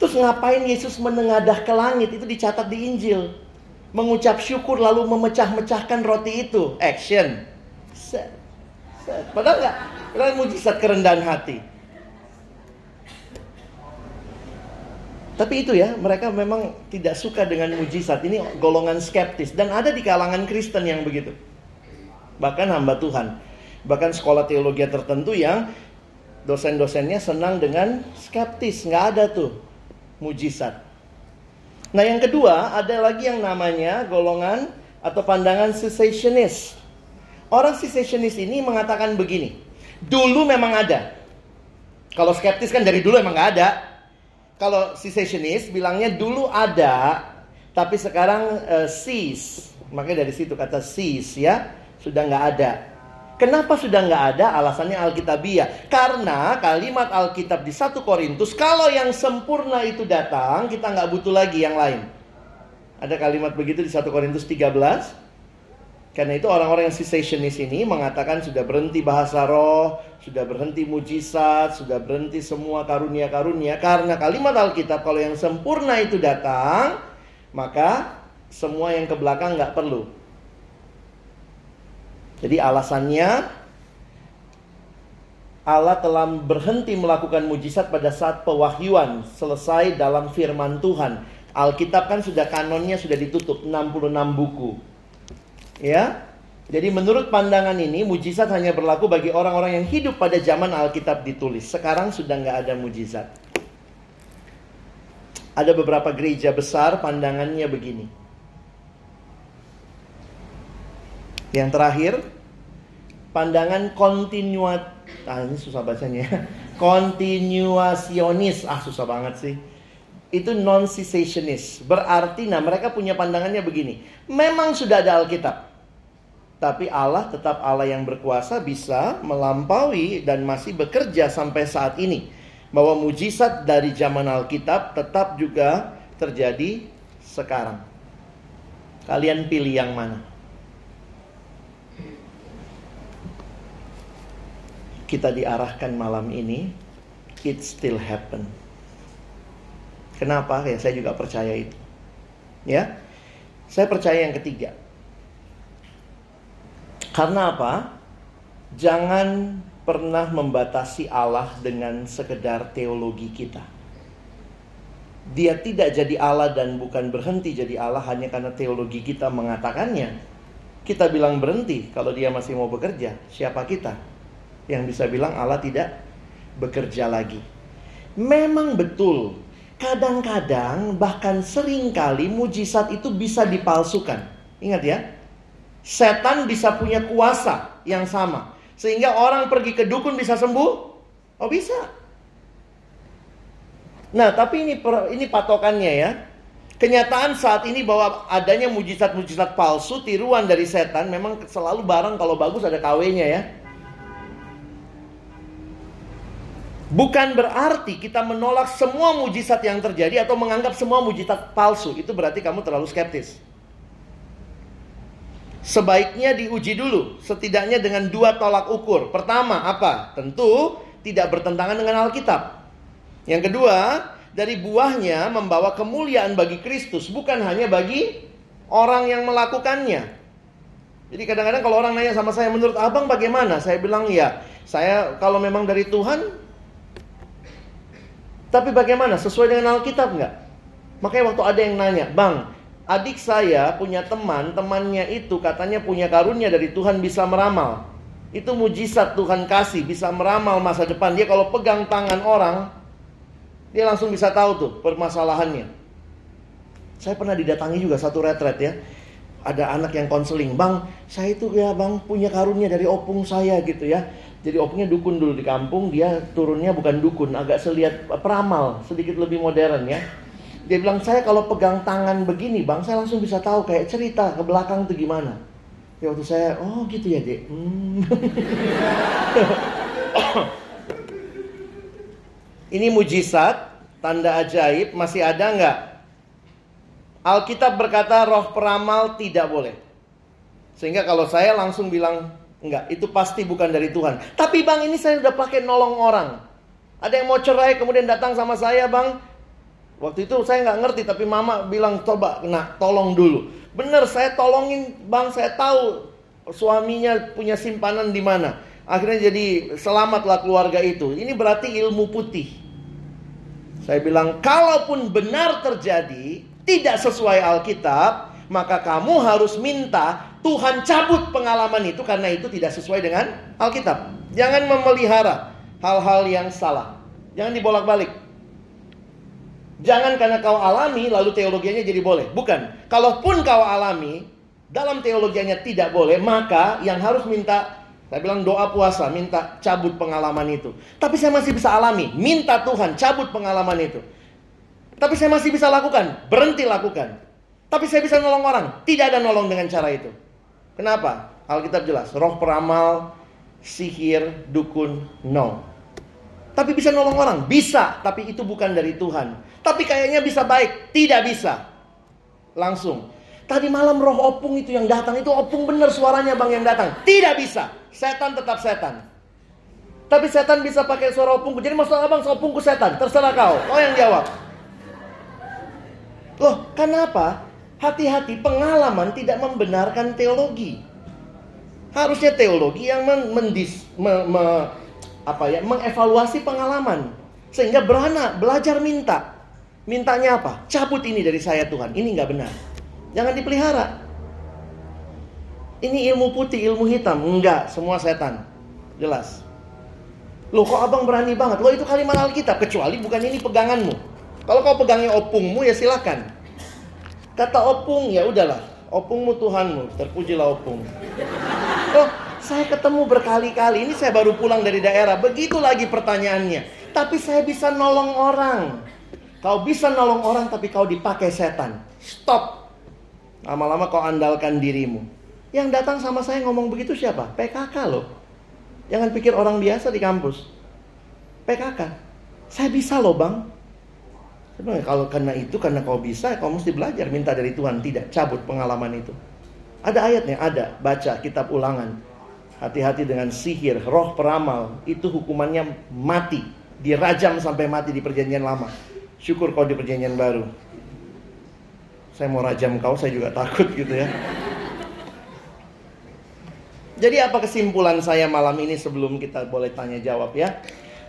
[SPEAKER 1] Terus ngapain Yesus menengadah ke langit? Itu dicatat di Injil. Mengucap syukur lalu memecah-mecahkan roti itu. Action. Set. Set. Padahal nggak. Padahal mujizat kerendahan hati. Tapi itu ya, mereka memang tidak suka dengan mujizat. Ini golongan skeptis. Dan ada di kalangan Kristen yang begitu. Bahkan hamba Tuhan. Bahkan sekolah teologi tertentu yang dosen-dosennya senang dengan skeptis. Nggak ada tuh mujizat. Nah yang kedua, ada lagi yang namanya golongan atau pandangan cessationist. Orang cessationist ini mengatakan begini. Dulu memang ada. Kalau skeptis kan dari dulu emang nggak ada kalau cessationist bilangnya dulu ada, tapi sekarang uh, cease. Makanya dari situ kata cease ya, sudah nggak ada. Kenapa sudah nggak ada? Alasannya Alkitabiah. Karena kalimat Alkitab di 1 Korintus, kalau yang sempurna itu datang, kita nggak butuh lagi yang lain. Ada kalimat begitu di 1 Korintus 13. Karena itu orang-orang yang cessationist ini mengatakan sudah berhenti bahasa roh, sudah berhenti mujizat, sudah berhenti semua karunia-karunia. Karena kalimat Alkitab kalau yang sempurna itu datang, maka semua yang ke belakang nggak perlu. Jadi alasannya Allah telah berhenti melakukan mujizat pada saat pewahyuan selesai dalam firman Tuhan. Alkitab kan sudah kanonnya sudah ditutup 66 buku. Ya. Jadi menurut pandangan ini mujizat hanya berlaku bagi orang-orang yang hidup pada zaman Alkitab ditulis. Sekarang sudah nggak ada mujizat. Ada beberapa gereja besar pandangannya begini. Yang terakhir, pandangan kontinuat, ah ini susah bacanya, *laughs* kontinuasionis, ah susah banget sih. Itu non cessationist. Berarti, nah mereka punya pandangannya begini. Memang sudah ada Alkitab, tapi Allah tetap Allah yang berkuasa bisa melampaui dan masih bekerja sampai saat ini. Bahwa mujizat dari zaman Alkitab tetap juga terjadi sekarang. Kalian pilih yang mana? Kita diarahkan malam ini, it still happen. Kenapa? Ya saya juga percaya itu. Ya. Saya percaya yang ketiga karena apa? Jangan pernah membatasi Allah dengan sekedar teologi kita. Dia tidak jadi Allah dan bukan berhenti jadi Allah hanya karena teologi kita mengatakannya. Kita bilang berhenti kalau dia masih mau bekerja. Siapa kita yang bisa bilang Allah tidak bekerja lagi? Memang betul. Kadang-kadang bahkan sering kali mujizat itu bisa dipalsukan. Ingat ya, Setan bisa punya kuasa yang sama. Sehingga orang pergi ke dukun bisa sembuh? Oh bisa. Nah tapi ini ini patokannya ya. Kenyataan saat ini bahwa adanya mujizat-mujizat palsu, tiruan dari setan memang selalu barang kalau bagus ada kawenya ya. Bukan berarti kita menolak semua mujizat yang terjadi atau menganggap semua mujizat palsu. Itu berarti kamu terlalu skeptis sebaiknya diuji dulu, setidaknya dengan dua tolak ukur. Pertama, apa? Tentu tidak bertentangan dengan Alkitab. Yang kedua, dari buahnya membawa kemuliaan bagi Kristus, bukan hanya bagi orang yang melakukannya. Jadi kadang-kadang kalau orang nanya sama saya, menurut abang bagaimana? Saya bilang ya, saya kalau memang dari Tuhan, tapi bagaimana? Sesuai dengan Alkitab nggak? Makanya waktu ada yang nanya, bang, Adik saya punya teman, temannya itu katanya punya karunia dari Tuhan bisa meramal. Itu mujizat Tuhan kasih, bisa meramal masa depan. Dia kalau pegang tangan orang, dia langsung bisa tahu tuh permasalahannya. Saya pernah didatangi juga satu retret ya. Ada anak yang konseling, bang, saya itu ya bang punya karunia dari opung saya gitu ya. Jadi opungnya dukun dulu di kampung, dia turunnya bukan dukun, agak selihat peramal, sedikit lebih modern ya. Dia bilang, saya kalau pegang tangan begini bang, saya langsung bisa tahu kayak cerita ke belakang tuh gimana. Ya waktu saya, oh gitu ya dek. Hmm. *coughs* Ini mujizat, tanda ajaib, masih ada nggak? Alkitab berkata roh peramal tidak boleh. Sehingga kalau saya langsung bilang enggak, itu pasti bukan dari Tuhan. Tapi bang ini saya udah pakai nolong orang. Ada yang mau cerai kemudian datang sama saya bang. Waktu itu saya nggak ngerti tapi mama bilang coba nak tolong dulu. Bener saya tolongin bang saya tahu suaminya punya simpanan di mana. Akhirnya jadi selamatlah keluarga itu. Ini berarti ilmu putih. Saya bilang kalaupun benar terjadi tidak sesuai Alkitab, maka kamu harus minta Tuhan cabut pengalaman itu karena itu tidak sesuai dengan Alkitab. Jangan memelihara hal-hal yang salah. Jangan dibolak-balik. Jangan karena kau alami lalu teologianya jadi boleh. Bukan. Kalaupun kau alami dalam teologianya tidak boleh, maka yang harus minta saya bilang doa puasa, minta cabut pengalaman itu. Tapi saya masih bisa alami, minta Tuhan cabut pengalaman itu. Tapi saya masih bisa lakukan, berhenti lakukan. Tapi saya bisa nolong orang. Tidak ada nolong dengan cara itu. Kenapa? Alkitab jelas. Roh peramal, sihir, dukun, no. Tapi bisa nolong orang? Bisa. Tapi itu bukan dari Tuhan. Tapi kayaknya bisa baik. Tidak bisa. Langsung. Tadi malam roh opung itu yang datang. Itu opung bener suaranya bang yang datang. Tidak bisa. Setan tetap setan. Tapi setan bisa pakai suara opungku. Jadi maksud abang opungku setan. Terserah kau. Kau yang jawab. Loh, kenapa? Hati-hati pengalaman tidak membenarkan teologi. Harusnya teologi yang mendis, me, me, apa ya, mengevaluasi pengalaman sehingga berana belajar minta. Mintanya apa? Cabut ini dari saya Tuhan. Ini nggak benar. Jangan dipelihara. Ini ilmu putih, ilmu hitam. Enggak, semua setan. Jelas. Loh kok abang berani banget? Loh itu kalimat Alkitab. Kecuali bukan ini peganganmu. Kalau kau pegangnya opungmu ya silakan. Kata opung, ya udahlah. Opungmu Tuhanmu, terpujilah opung. Oh, saya ketemu berkali-kali. Ini saya baru pulang dari daerah. Begitu lagi pertanyaannya. Tapi saya bisa nolong orang. Kau bisa nolong orang tapi kau dipakai setan. Stop. Lama-lama kau andalkan dirimu. Yang datang sama saya ngomong begitu siapa? PKK loh. Jangan pikir orang biasa di kampus. PKK. Saya bisa loh bang. Kalau karena itu, karena kau bisa, kau mesti belajar minta dari Tuhan. Tidak, cabut pengalaman itu. Ada ayatnya, ada. Baca kitab ulangan. Hati-hati dengan sihir, roh peramal. Itu hukumannya mati. Dirajam sampai mati di perjanjian lama. Syukur kau di perjanjian baru. Saya mau rajam kau, saya juga takut gitu ya. Jadi apa kesimpulan saya malam ini sebelum kita boleh tanya jawab ya?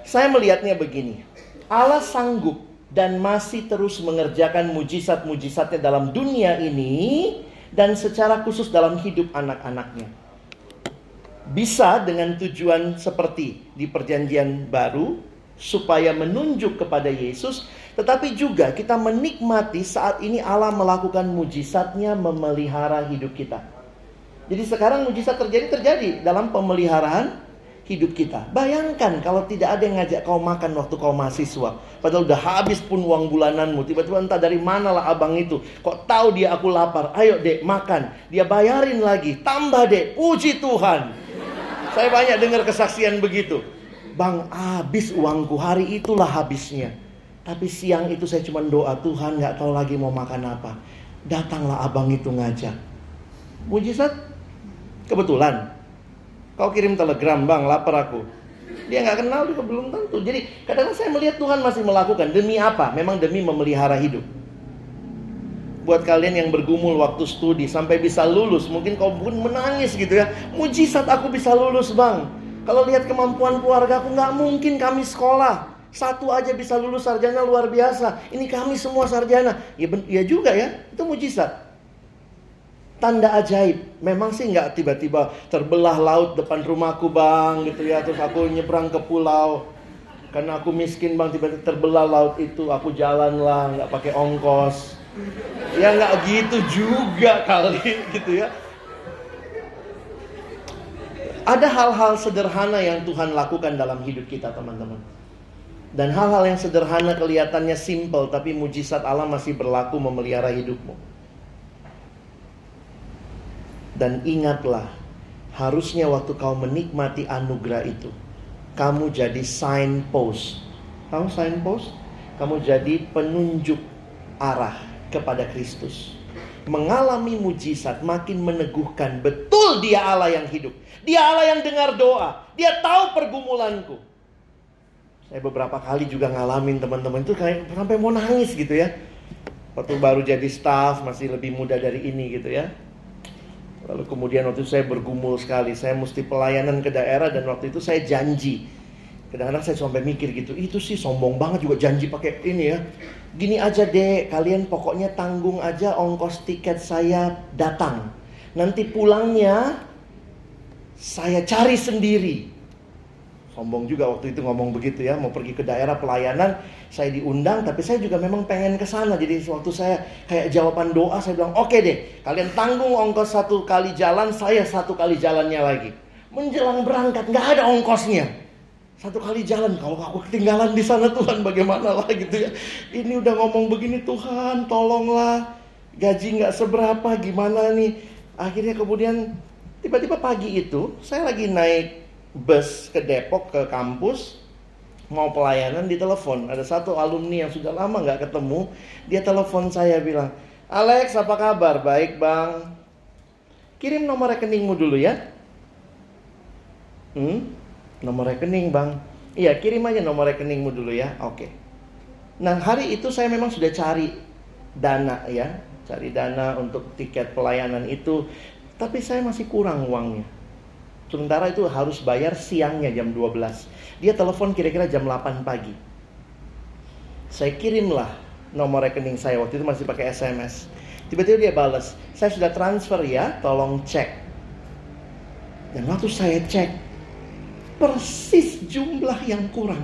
[SPEAKER 1] Saya melihatnya begini. Allah sanggup dan masih terus mengerjakan mujizat-mujizatnya dalam dunia ini dan secara khusus dalam hidup anak-anaknya. Bisa dengan tujuan seperti di perjanjian baru supaya menunjuk kepada Yesus, tetapi juga kita menikmati saat ini Allah melakukan mujizatnya memelihara hidup kita. Jadi sekarang mujizat terjadi terjadi dalam pemeliharaan hidup kita. Bayangkan kalau tidak ada yang ngajak kau makan waktu kau mahasiswa. Padahal udah habis pun uang bulananmu. Tiba-tiba entah dari mana lah abang itu. Kok tahu dia aku lapar. Ayo dek makan. Dia bayarin lagi. Tambah dek. Puji Tuhan. Saya banyak dengar kesaksian begitu. Bang habis uangku. Hari itulah habisnya. Tapi siang itu saya cuma doa Tuhan nggak tahu lagi mau makan apa. Datanglah abang itu ngajak. Mujizat kebetulan Kau kirim telegram, bang, lapar aku. Dia nggak kenal juga belum tentu. Jadi kadang-kadang saya melihat Tuhan masih melakukan demi apa? Memang demi memelihara hidup. Buat kalian yang bergumul waktu studi sampai bisa lulus, mungkin kau pun menangis gitu ya. Mujizat aku bisa lulus bang. Kalau lihat kemampuan keluarga aku nggak mungkin kami sekolah. Satu aja bisa lulus sarjana luar biasa. Ini kami semua sarjana. Ya, ya juga ya, itu mujizat tanda ajaib. Memang sih nggak tiba-tiba terbelah laut depan rumahku bang gitu ya. Terus aku nyebrang ke pulau. Karena aku miskin bang tiba-tiba terbelah laut itu. Aku jalan lah nggak pakai ongkos. Ya nggak gitu juga kali *laughs* gitu ya. Ada hal-hal sederhana yang Tuhan lakukan dalam hidup kita, teman-teman. Dan hal-hal yang sederhana kelihatannya simple, tapi mujizat Allah masih berlaku memelihara hidupmu. Dan ingatlah, harusnya waktu kau menikmati anugerah itu, kamu jadi signpost. Kamu signpost? Kamu jadi penunjuk arah kepada Kristus mengalami mujizat makin meneguhkan betul dia Allah yang hidup. Dia Allah yang dengar doa. Dia tahu pergumulanku. Saya beberapa kali juga ngalamin teman-teman itu kayak sampai mau nangis gitu ya. Waktu baru jadi staff masih lebih muda dari ini gitu ya. Lalu kemudian waktu itu saya bergumul sekali. Saya mesti pelayanan ke daerah dan waktu itu saya janji Kadang-kadang saya sampai mikir gitu, itu sih sombong banget juga janji pakai ini ya. Gini aja deh, kalian pokoknya tanggung aja ongkos tiket saya datang. Nanti pulangnya saya cari sendiri. Sombong juga waktu itu ngomong begitu ya, mau pergi ke daerah pelayanan, saya diundang, tapi saya juga memang pengen ke sana. Jadi waktu saya kayak jawaban doa, saya bilang, oke okay deh, kalian tanggung ongkos satu kali jalan, saya satu kali jalannya lagi. Menjelang berangkat, nggak ada ongkosnya. Satu kali jalan, kalau aku ketinggalan di sana Tuhan bagaimana lah gitu ya. Ini udah ngomong begini Tuhan tolonglah. Gaji nggak seberapa gimana nih. Akhirnya kemudian tiba-tiba pagi itu saya lagi naik bus ke Depok ke kampus mau pelayanan di telepon. Ada satu alumni yang sudah lama nggak ketemu. Dia telepon saya bilang, Alex apa kabar? Baik bang. Kirim nomor rekeningmu dulu ya. Hmm? Nomor rekening bang. Iya kirim aja nomor rekeningmu dulu ya. Oke. Nah hari itu saya memang sudah cari dana ya. Cari dana untuk tiket pelayanan itu. Tapi saya masih kurang uangnya. Sementara itu harus bayar siangnya jam 12. Dia telepon kira-kira jam 8 pagi. Saya kirimlah nomor rekening saya. Waktu itu masih pakai SMS. Tiba-tiba dia balas. Saya sudah transfer ya, tolong cek. Dan waktu saya cek, persis jumlah yang kurang.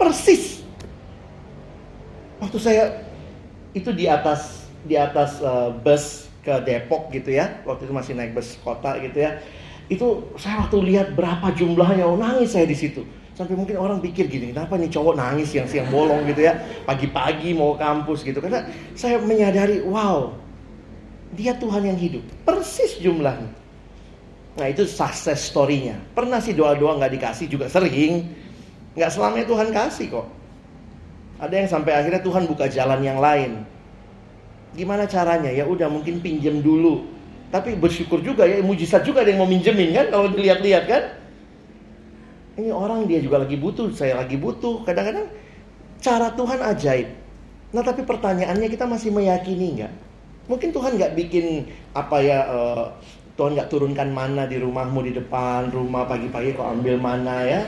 [SPEAKER 1] Persis. Waktu saya itu di atas di atas uh, bus ke Depok gitu ya. Waktu itu masih naik bus kota gitu ya. Itu saya waktu lihat berapa jumlahnya, oh nangis saya di situ. Sampai mungkin orang pikir gini, kenapa nih cowok nangis yang siang bolong gitu ya. Pagi-pagi mau kampus gitu. Karena saya menyadari, wow, dia Tuhan yang hidup. Persis jumlahnya. Nah itu success story-nya. Pernah sih doa-doa nggak dikasih juga sering. Nggak selamanya Tuhan kasih kok. Ada yang sampai akhirnya Tuhan buka jalan yang lain. Gimana caranya? Ya udah mungkin pinjem dulu. Tapi bersyukur juga ya, mujizat juga ada yang mau minjemin kan kalau dilihat-lihat kan. Ini orang dia juga lagi butuh, saya lagi butuh. Kadang-kadang cara Tuhan ajaib. Nah tapi pertanyaannya kita masih meyakini nggak? Mungkin Tuhan nggak bikin apa ya uh, Tuhan nggak turunkan mana di rumahmu di depan rumah pagi-pagi kok ambil mana ya.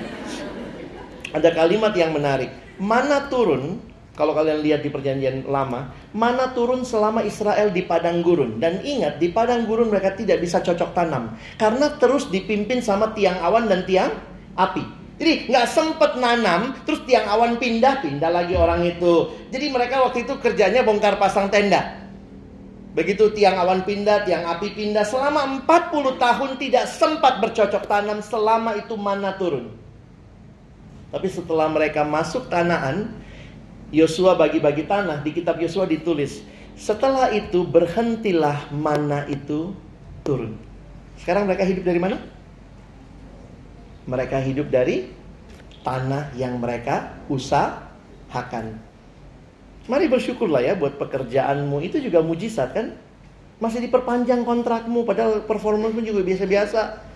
[SPEAKER 1] Ada kalimat yang menarik. Mana turun kalau kalian lihat di perjanjian lama, mana turun selama Israel di padang gurun. Dan ingat, di padang gurun mereka tidak bisa cocok tanam. Karena terus dipimpin sama tiang awan dan tiang api. Jadi nggak sempet nanam, terus tiang awan pindah, pindah lagi orang itu. Jadi mereka waktu itu kerjanya bongkar pasang tenda. Begitu tiang awan pindah, tiang api pindah. Selama 40 tahun tidak sempat bercocok tanam selama itu mana turun. Tapi setelah mereka masuk tanaan, Yosua bagi-bagi tanah. Di kitab Yosua ditulis, setelah itu berhentilah mana itu turun. Sekarang mereka hidup dari mana? Mereka hidup dari tanah yang mereka usahakan. Mari bersyukurlah ya buat pekerjaanmu. Itu juga mujizat kan? Masih diperpanjang kontrakmu padahal performamu juga biasa-biasa.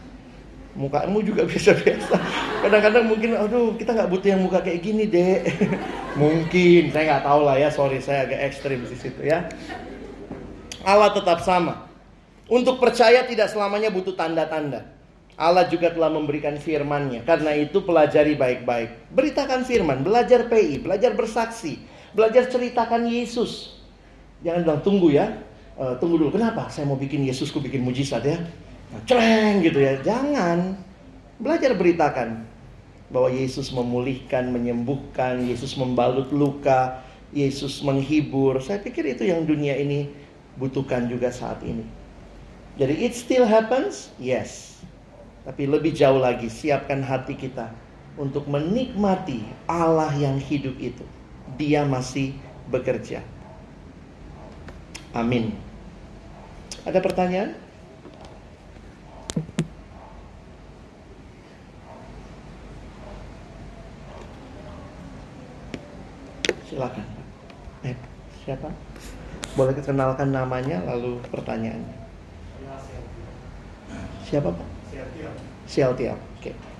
[SPEAKER 1] Mukamu juga *laughs* biasa-biasa. Kadang-kadang mungkin, aduh kita nggak butuh yang muka kayak gini deh. *laughs* mungkin, saya nggak tahu lah ya. Sorry, saya agak ekstrim di situ ya. Allah tetap sama. Untuk percaya tidak selamanya butuh tanda-tanda. Allah juga telah memberikan firman-Nya. Karena itu pelajari baik-baik. Beritakan firman, belajar PI, belajar bersaksi. Belajar ceritakan Yesus. Jangan bilang tunggu ya. Uh, tunggu dulu. Kenapa? Saya mau bikin Yesusku bikin mujizat ya. Celeng gitu ya. Jangan. Belajar beritakan bahwa Yesus memulihkan, menyembuhkan, Yesus membalut luka, Yesus menghibur. Saya pikir itu yang dunia ini butuhkan juga saat ini. Jadi it still happens? Yes. Tapi lebih jauh lagi, siapkan hati kita untuk menikmati Allah yang hidup itu. Dia masih bekerja. Amin. Ada pertanyaan? Silakan. Eh, siapa? Boleh kenalkan namanya lalu pertanyaannya. Siapa Pak? Sialtiel. Oke. Okay.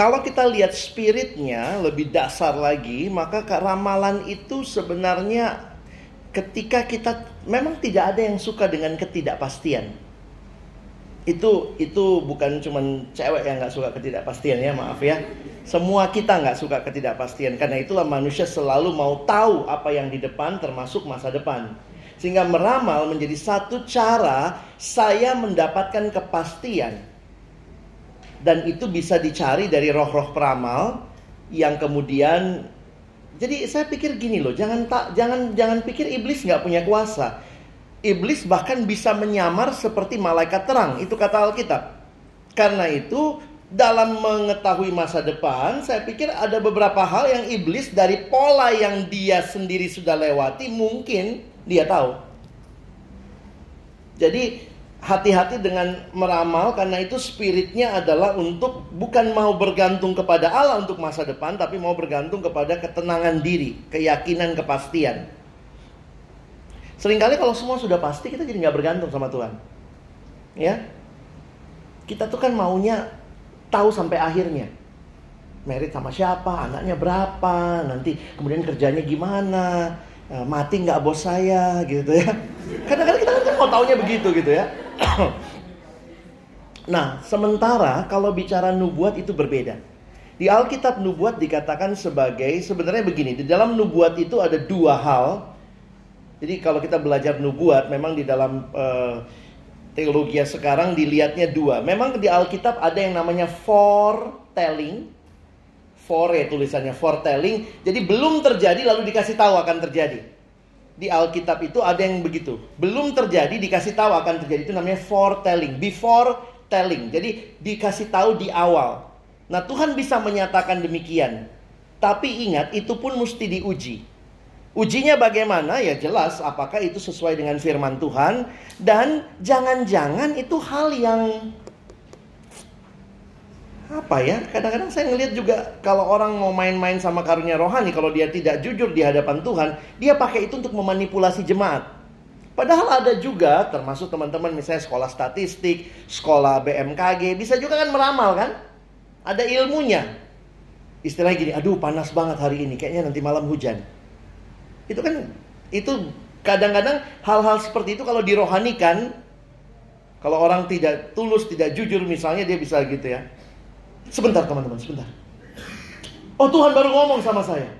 [SPEAKER 1] Kalau kita lihat spiritnya lebih dasar lagi, maka ramalan itu sebenarnya ketika kita memang tidak ada yang suka dengan ketidakpastian. Itu itu bukan cuma cewek yang nggak suka ketidakpastian ya, maaf ya. Semua kita nggak suka ketidakpastian karena itulah manusia selalu mau tahu apa yang di depan termasuk masa depan. Sehingga meramal menjadi satu cara saya mendapatkan kepastian. Dan itu bisa dicari dari roh-roh peramal yang kemudian jadi saya pikir gini loh, jangan tak jangan jangan pikir iblis nggak punya kuasa. Iblis bahkan bisa menyamar seperti malaikat terang, itu kata Alkitab. Karena itu dalam mengetahui masa depan, saya pikir ada beberapa hal yang iblis dari pola yang dia sendiri sudah lewati mungkin dia tahu. Jadi hati-hati dengan meramal karena itu spiritnya adalah untuk bukan mau bergantung kepada Allah untuk masa depan tapi mau bergantung kepada ketenangan diri, keyakinan, kepastian. Seringkali kalau semua sudah pasti kita jadi nggak bergantung sama Tuhan. Ya. Kita tuh kan maunya tahu sampai akhirnya. Merit sama siapa, anaknya berapa, nanti kemudian kerjanya gimana, Eh, mati nggak bos saya gitu ya. Kadang-kadang kita kan mau taunya begitu gitu ya. *coughs* nah, sementara kalau bicara nubuat itu berbeda. Di Alkitab nubuat dikatakan sebagai sebenarnya begini, di dalam nubuat itu ada dua hal. Jadi kalau kita belajar nubuat memang di dalam uh, teologi sekarang dilihatnya dua. Memang di Alkitab ada yang namanya foretelling fore tulisannya foretelling. Jadi belum terjadi lalu dikasih tahu akan terjadi. Di Alkitab itu ada yang begitu. Belum terjadi dikasih tahu akan terjadi itu namanya foretelling, before telling. Jadi dikasih tahu di awal. Nah, Tuhan bisa menyatakan demikian. Tapi ingat itu pun mesti diuji. Ujinya bagaimana? Ya jelas apakah itu sesuai dengan firman Tuhan dan jangan-jangan itu hal yang apa ya? Kadang-kadang saya ngelihat juga kalau orang mau main-main sama karunia rohani kalau dia tidak jujur di hadapan Tuhan dia pakai itu untuk memanipulasi jemaat. Padahal ada juga termasuk teman-teman misalnya sekolah statistik sekolah BMKG bisa juga kan meramal kan? Ada ilmunya. Istilahnya gini aduh panas banget hari ini kayaknya nanti malam hujan. Itu kan itu kadang-kadang hal-hal seperti itu kalau dirohanikan kalau orang tidak tulus tidak jujur misalnya dia bisa gitu ya Sebentar teman-teman, sebentar. Oh Tuhan baru ngomong sama saya.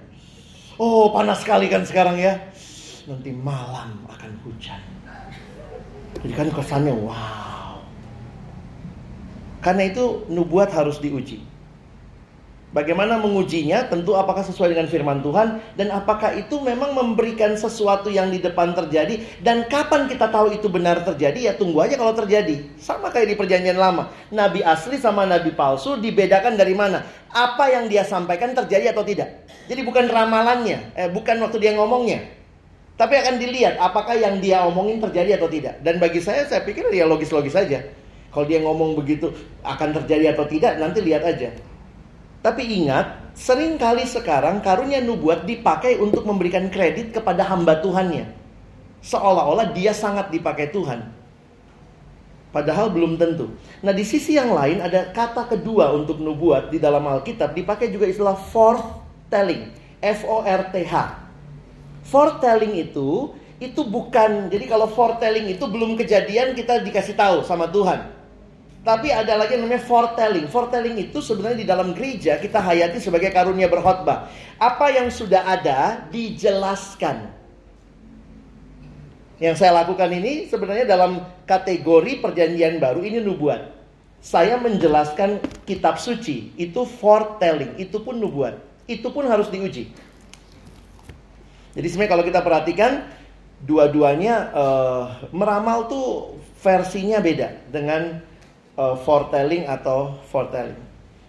[SPEAKER 1] Oh panas sekali kan sekarang ya. Nanti malam akan hujan. Jadi kan kesannya wow. Karena itu nubuat harus diuji. Bagaimana mengujinya? Tentu apakah sesuai dengan firman Tuhan dan apakah itu memang memberikan sesuatu yang di depan terjadi dan kapan kita tahu itu benar terjadi ya tunggu aja kalau terjadi. Sama kayak di perjanjian lama. Nabi asli sama nabi palsu dibedakan dari mana? Apa yang dia sampaikan terjadi atau tidak. Jadi bukan ramalannya, eh, bukan waktu dia ngomongnya. Tapi akan dilihat apakah yang dia omongin terjadi atau tidak. Dan bagi saya saya pikir ya logis-logis saja. Kalau dia ngomong begitu akan terjadi atau tidak nanti lihat aja. Tapi ingat, sering kali sekarang karunia nubuat dipakai untuk memberikan kredit kepada hamba Tuhannya. Seolah-olah dia sangat dipakai Tuhan. Padahal belum tentu. Nah di sisi yang lain ada kata kedua untuk nubuat di dalam Alkitab dipakai juga istilah foretelling. F-O-R-T-H. Foretelling itu itu bukan jadi kalau foretelling itu belum kejadian kita dikasih tahu sama Tuhan. Tapi ada lagi yang namanya foretelling. Foretelling itu sebenarnya di dalam gereja kita hayati sebagai karunia berkhotbah. Apa yang sudah ada dijelaskan. Yang saya lakukan ini sebenarnya dalam kategori perjanjian baru ini nubuat. Saya menjelaskan kitab suci itu foretelling, itu pun nubuat. Itu pun harus diuji. Jadi sebenarnya kalau kita perhatikan dua-duanya uh, meramal tuh versinya beda dengan uh, foretelling atau foretelling.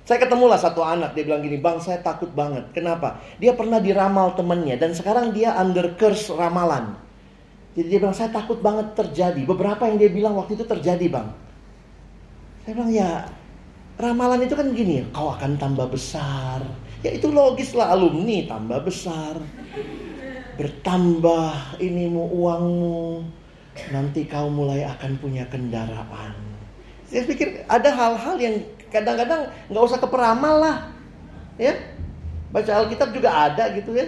[SPEAKER 1] Saya ketemulah satu anak, dia bilang gini, Bang saya takut banget. Kenapa? Dia pernah diramal temennya dan sekarang dia under curse ramalan. Jadi dia bilang, saya takut banget terjadi. Beberapa yang dia bilang waktu itu terjadi bang. Saya bilang, ya ramalan itu kan gini, kau akan tambah besar. Ya itu logis lah alumni, tambah besar. Bertambah inimu uangmu. Nanti kau mulai akan punya kendaraan saya pikir ada hal-hal yang kadang-kadang nggak usah ke peramal lah. Ya. Baca Alkitab juga ada gitu ya.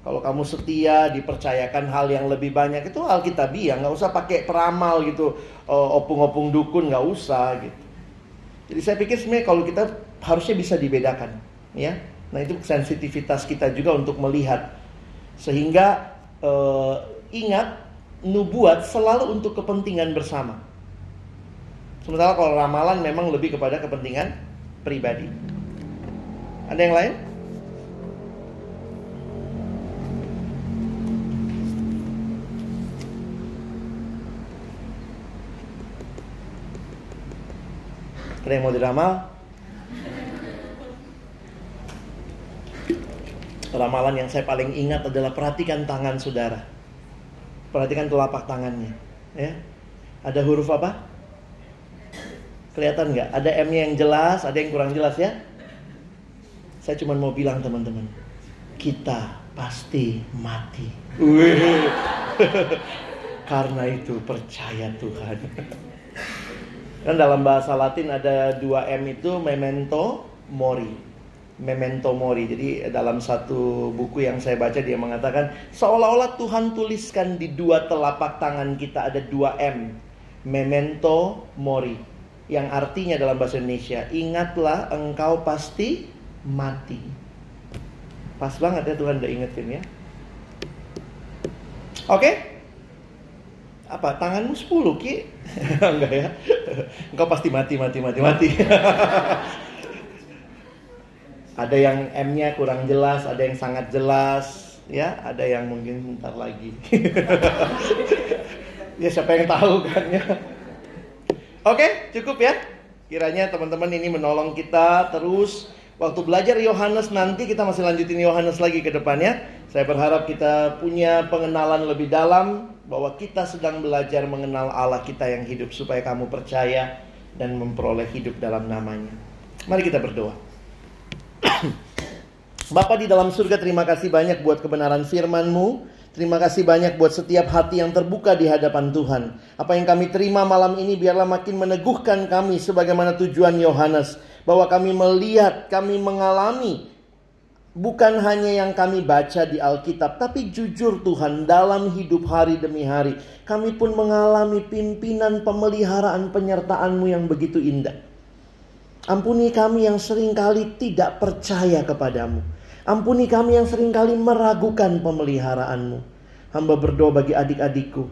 [SPEAKER 1] Kalau kamu setia dipercayakan hal yang lebih banyak itu Alkitabiah, nggak usah pakai peramal gitu, opung-opung dukun nggak usah gitu. Jadi saya pikir sebenarnya kalau kita harusnya bisa dibedakan, ya. Nah itu sensitivitas kita juga untuk melihat, sehingga uh, ingat nubuat selalu untuk kepentingan bersama. Sementara kalau ramalan memang lebih kepada kepentingan pribadi. Ada yang lain? Ada yang mau diramal? Ramalan yang saya paling ingat adalah perhatikan tangan saudara. Perhatikan telapak tangannya. Ya. Ada huruf apa? Kelihatan nggak? Ada M-nya yang jelas, ada yang kurang jelas ya? Saya cuma mau bilang teman-teman, kita pasti mati. *laughs* Karena itu percaya Tuhan. Kan dalam bahasa Latin ada dua M itu memento mori. Memento mori. Jadi dalam satu buku yang saya baca dia mengatakan seolah-olah Tuhan tuliskan di dua telapak tangan kita ada dua M. Memento mori yang artinya dalam bahasa Indonesia, ingatlah engkau pasti mati. Pas banget ya Tuhan udah ingetin ya. Oke? Apa? Tanganmu 10 Ki? *laughs* Enggak ya. Engkau pasti mati, mati, mati, mati. *laughs* ada yang M-nya kurang jelas, ada yang sangat jelas, ya, ada yang mungkin bentar lagi. *laughs* ya siapa yang tahu kan ya. Oke, cukup ya. Kiranya teman-teman ini menolong kita terus waktu belajar Yohanes nanti kita masih lanjutin Yohanes lagi ke depannya. Saya berharap kita punya pengenalan lebih dalam bahwa kita sedang belajar mengenal Allah kita yang hidup supaya kamu percaya dan memperoleh hidup dalam namanya. Mari kita berdoa. *clears throat* Bapak di dalam surga terima kasih banyak buat kebenaran firman-Mu. Terima kasih banyak buat setiap hati yang terbuka di hadapan Tuhan. Apa yang kami terima malam ini biarlah makin meneguhkan kami sebagaimana tujuan Yohanes. Bahwa kami melihat, kami mengalami bukan hanya yang kami baca di Alkitab, tapi jujur Tuhan dalam hidup hari demi hari. Kami pun mengalami pimpinan pemeliharaan penyertaan-Mu yang begitu indah. Ampuni kami yang sering kali tidak percaya kepadamu. Ampuni kami yang sering kali meragukan pemeliharaanmu. Hamba berdoa bagi adik-adikku,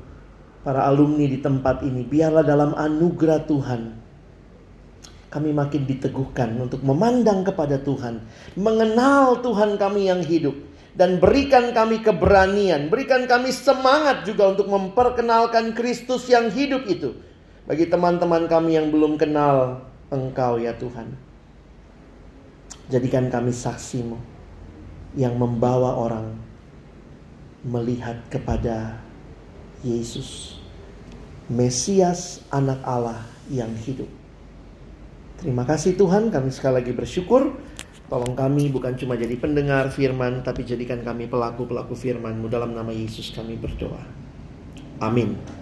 [SPEAKER 1] para alumni di tempat ini. Biarlah dalam anugerah Tuhan, kami makin diteguhkan untuk memandang kepada Tuhan. Mengenal Tuhan kami yang hidup. Dan berikan kami keberanian, berikan kami semangat juga untuk memperkenalkan Kristus yang hidup itu. Bagi teman-teman kami yang belum kenal Engkau ya Tuhan. Jadikan kami saksimu yang membawa orang melihat kepada Yesus, Mesias, Anak Allah yang hidup. Terima kasih Tuhan, kami sekali lagi bersyukur. Tolong kami bukan cuma jadi pendengar firman, tapi jadikan kami pelaku-pelaku firman-Mu dalam nama Yesus kami berdoa. Amin.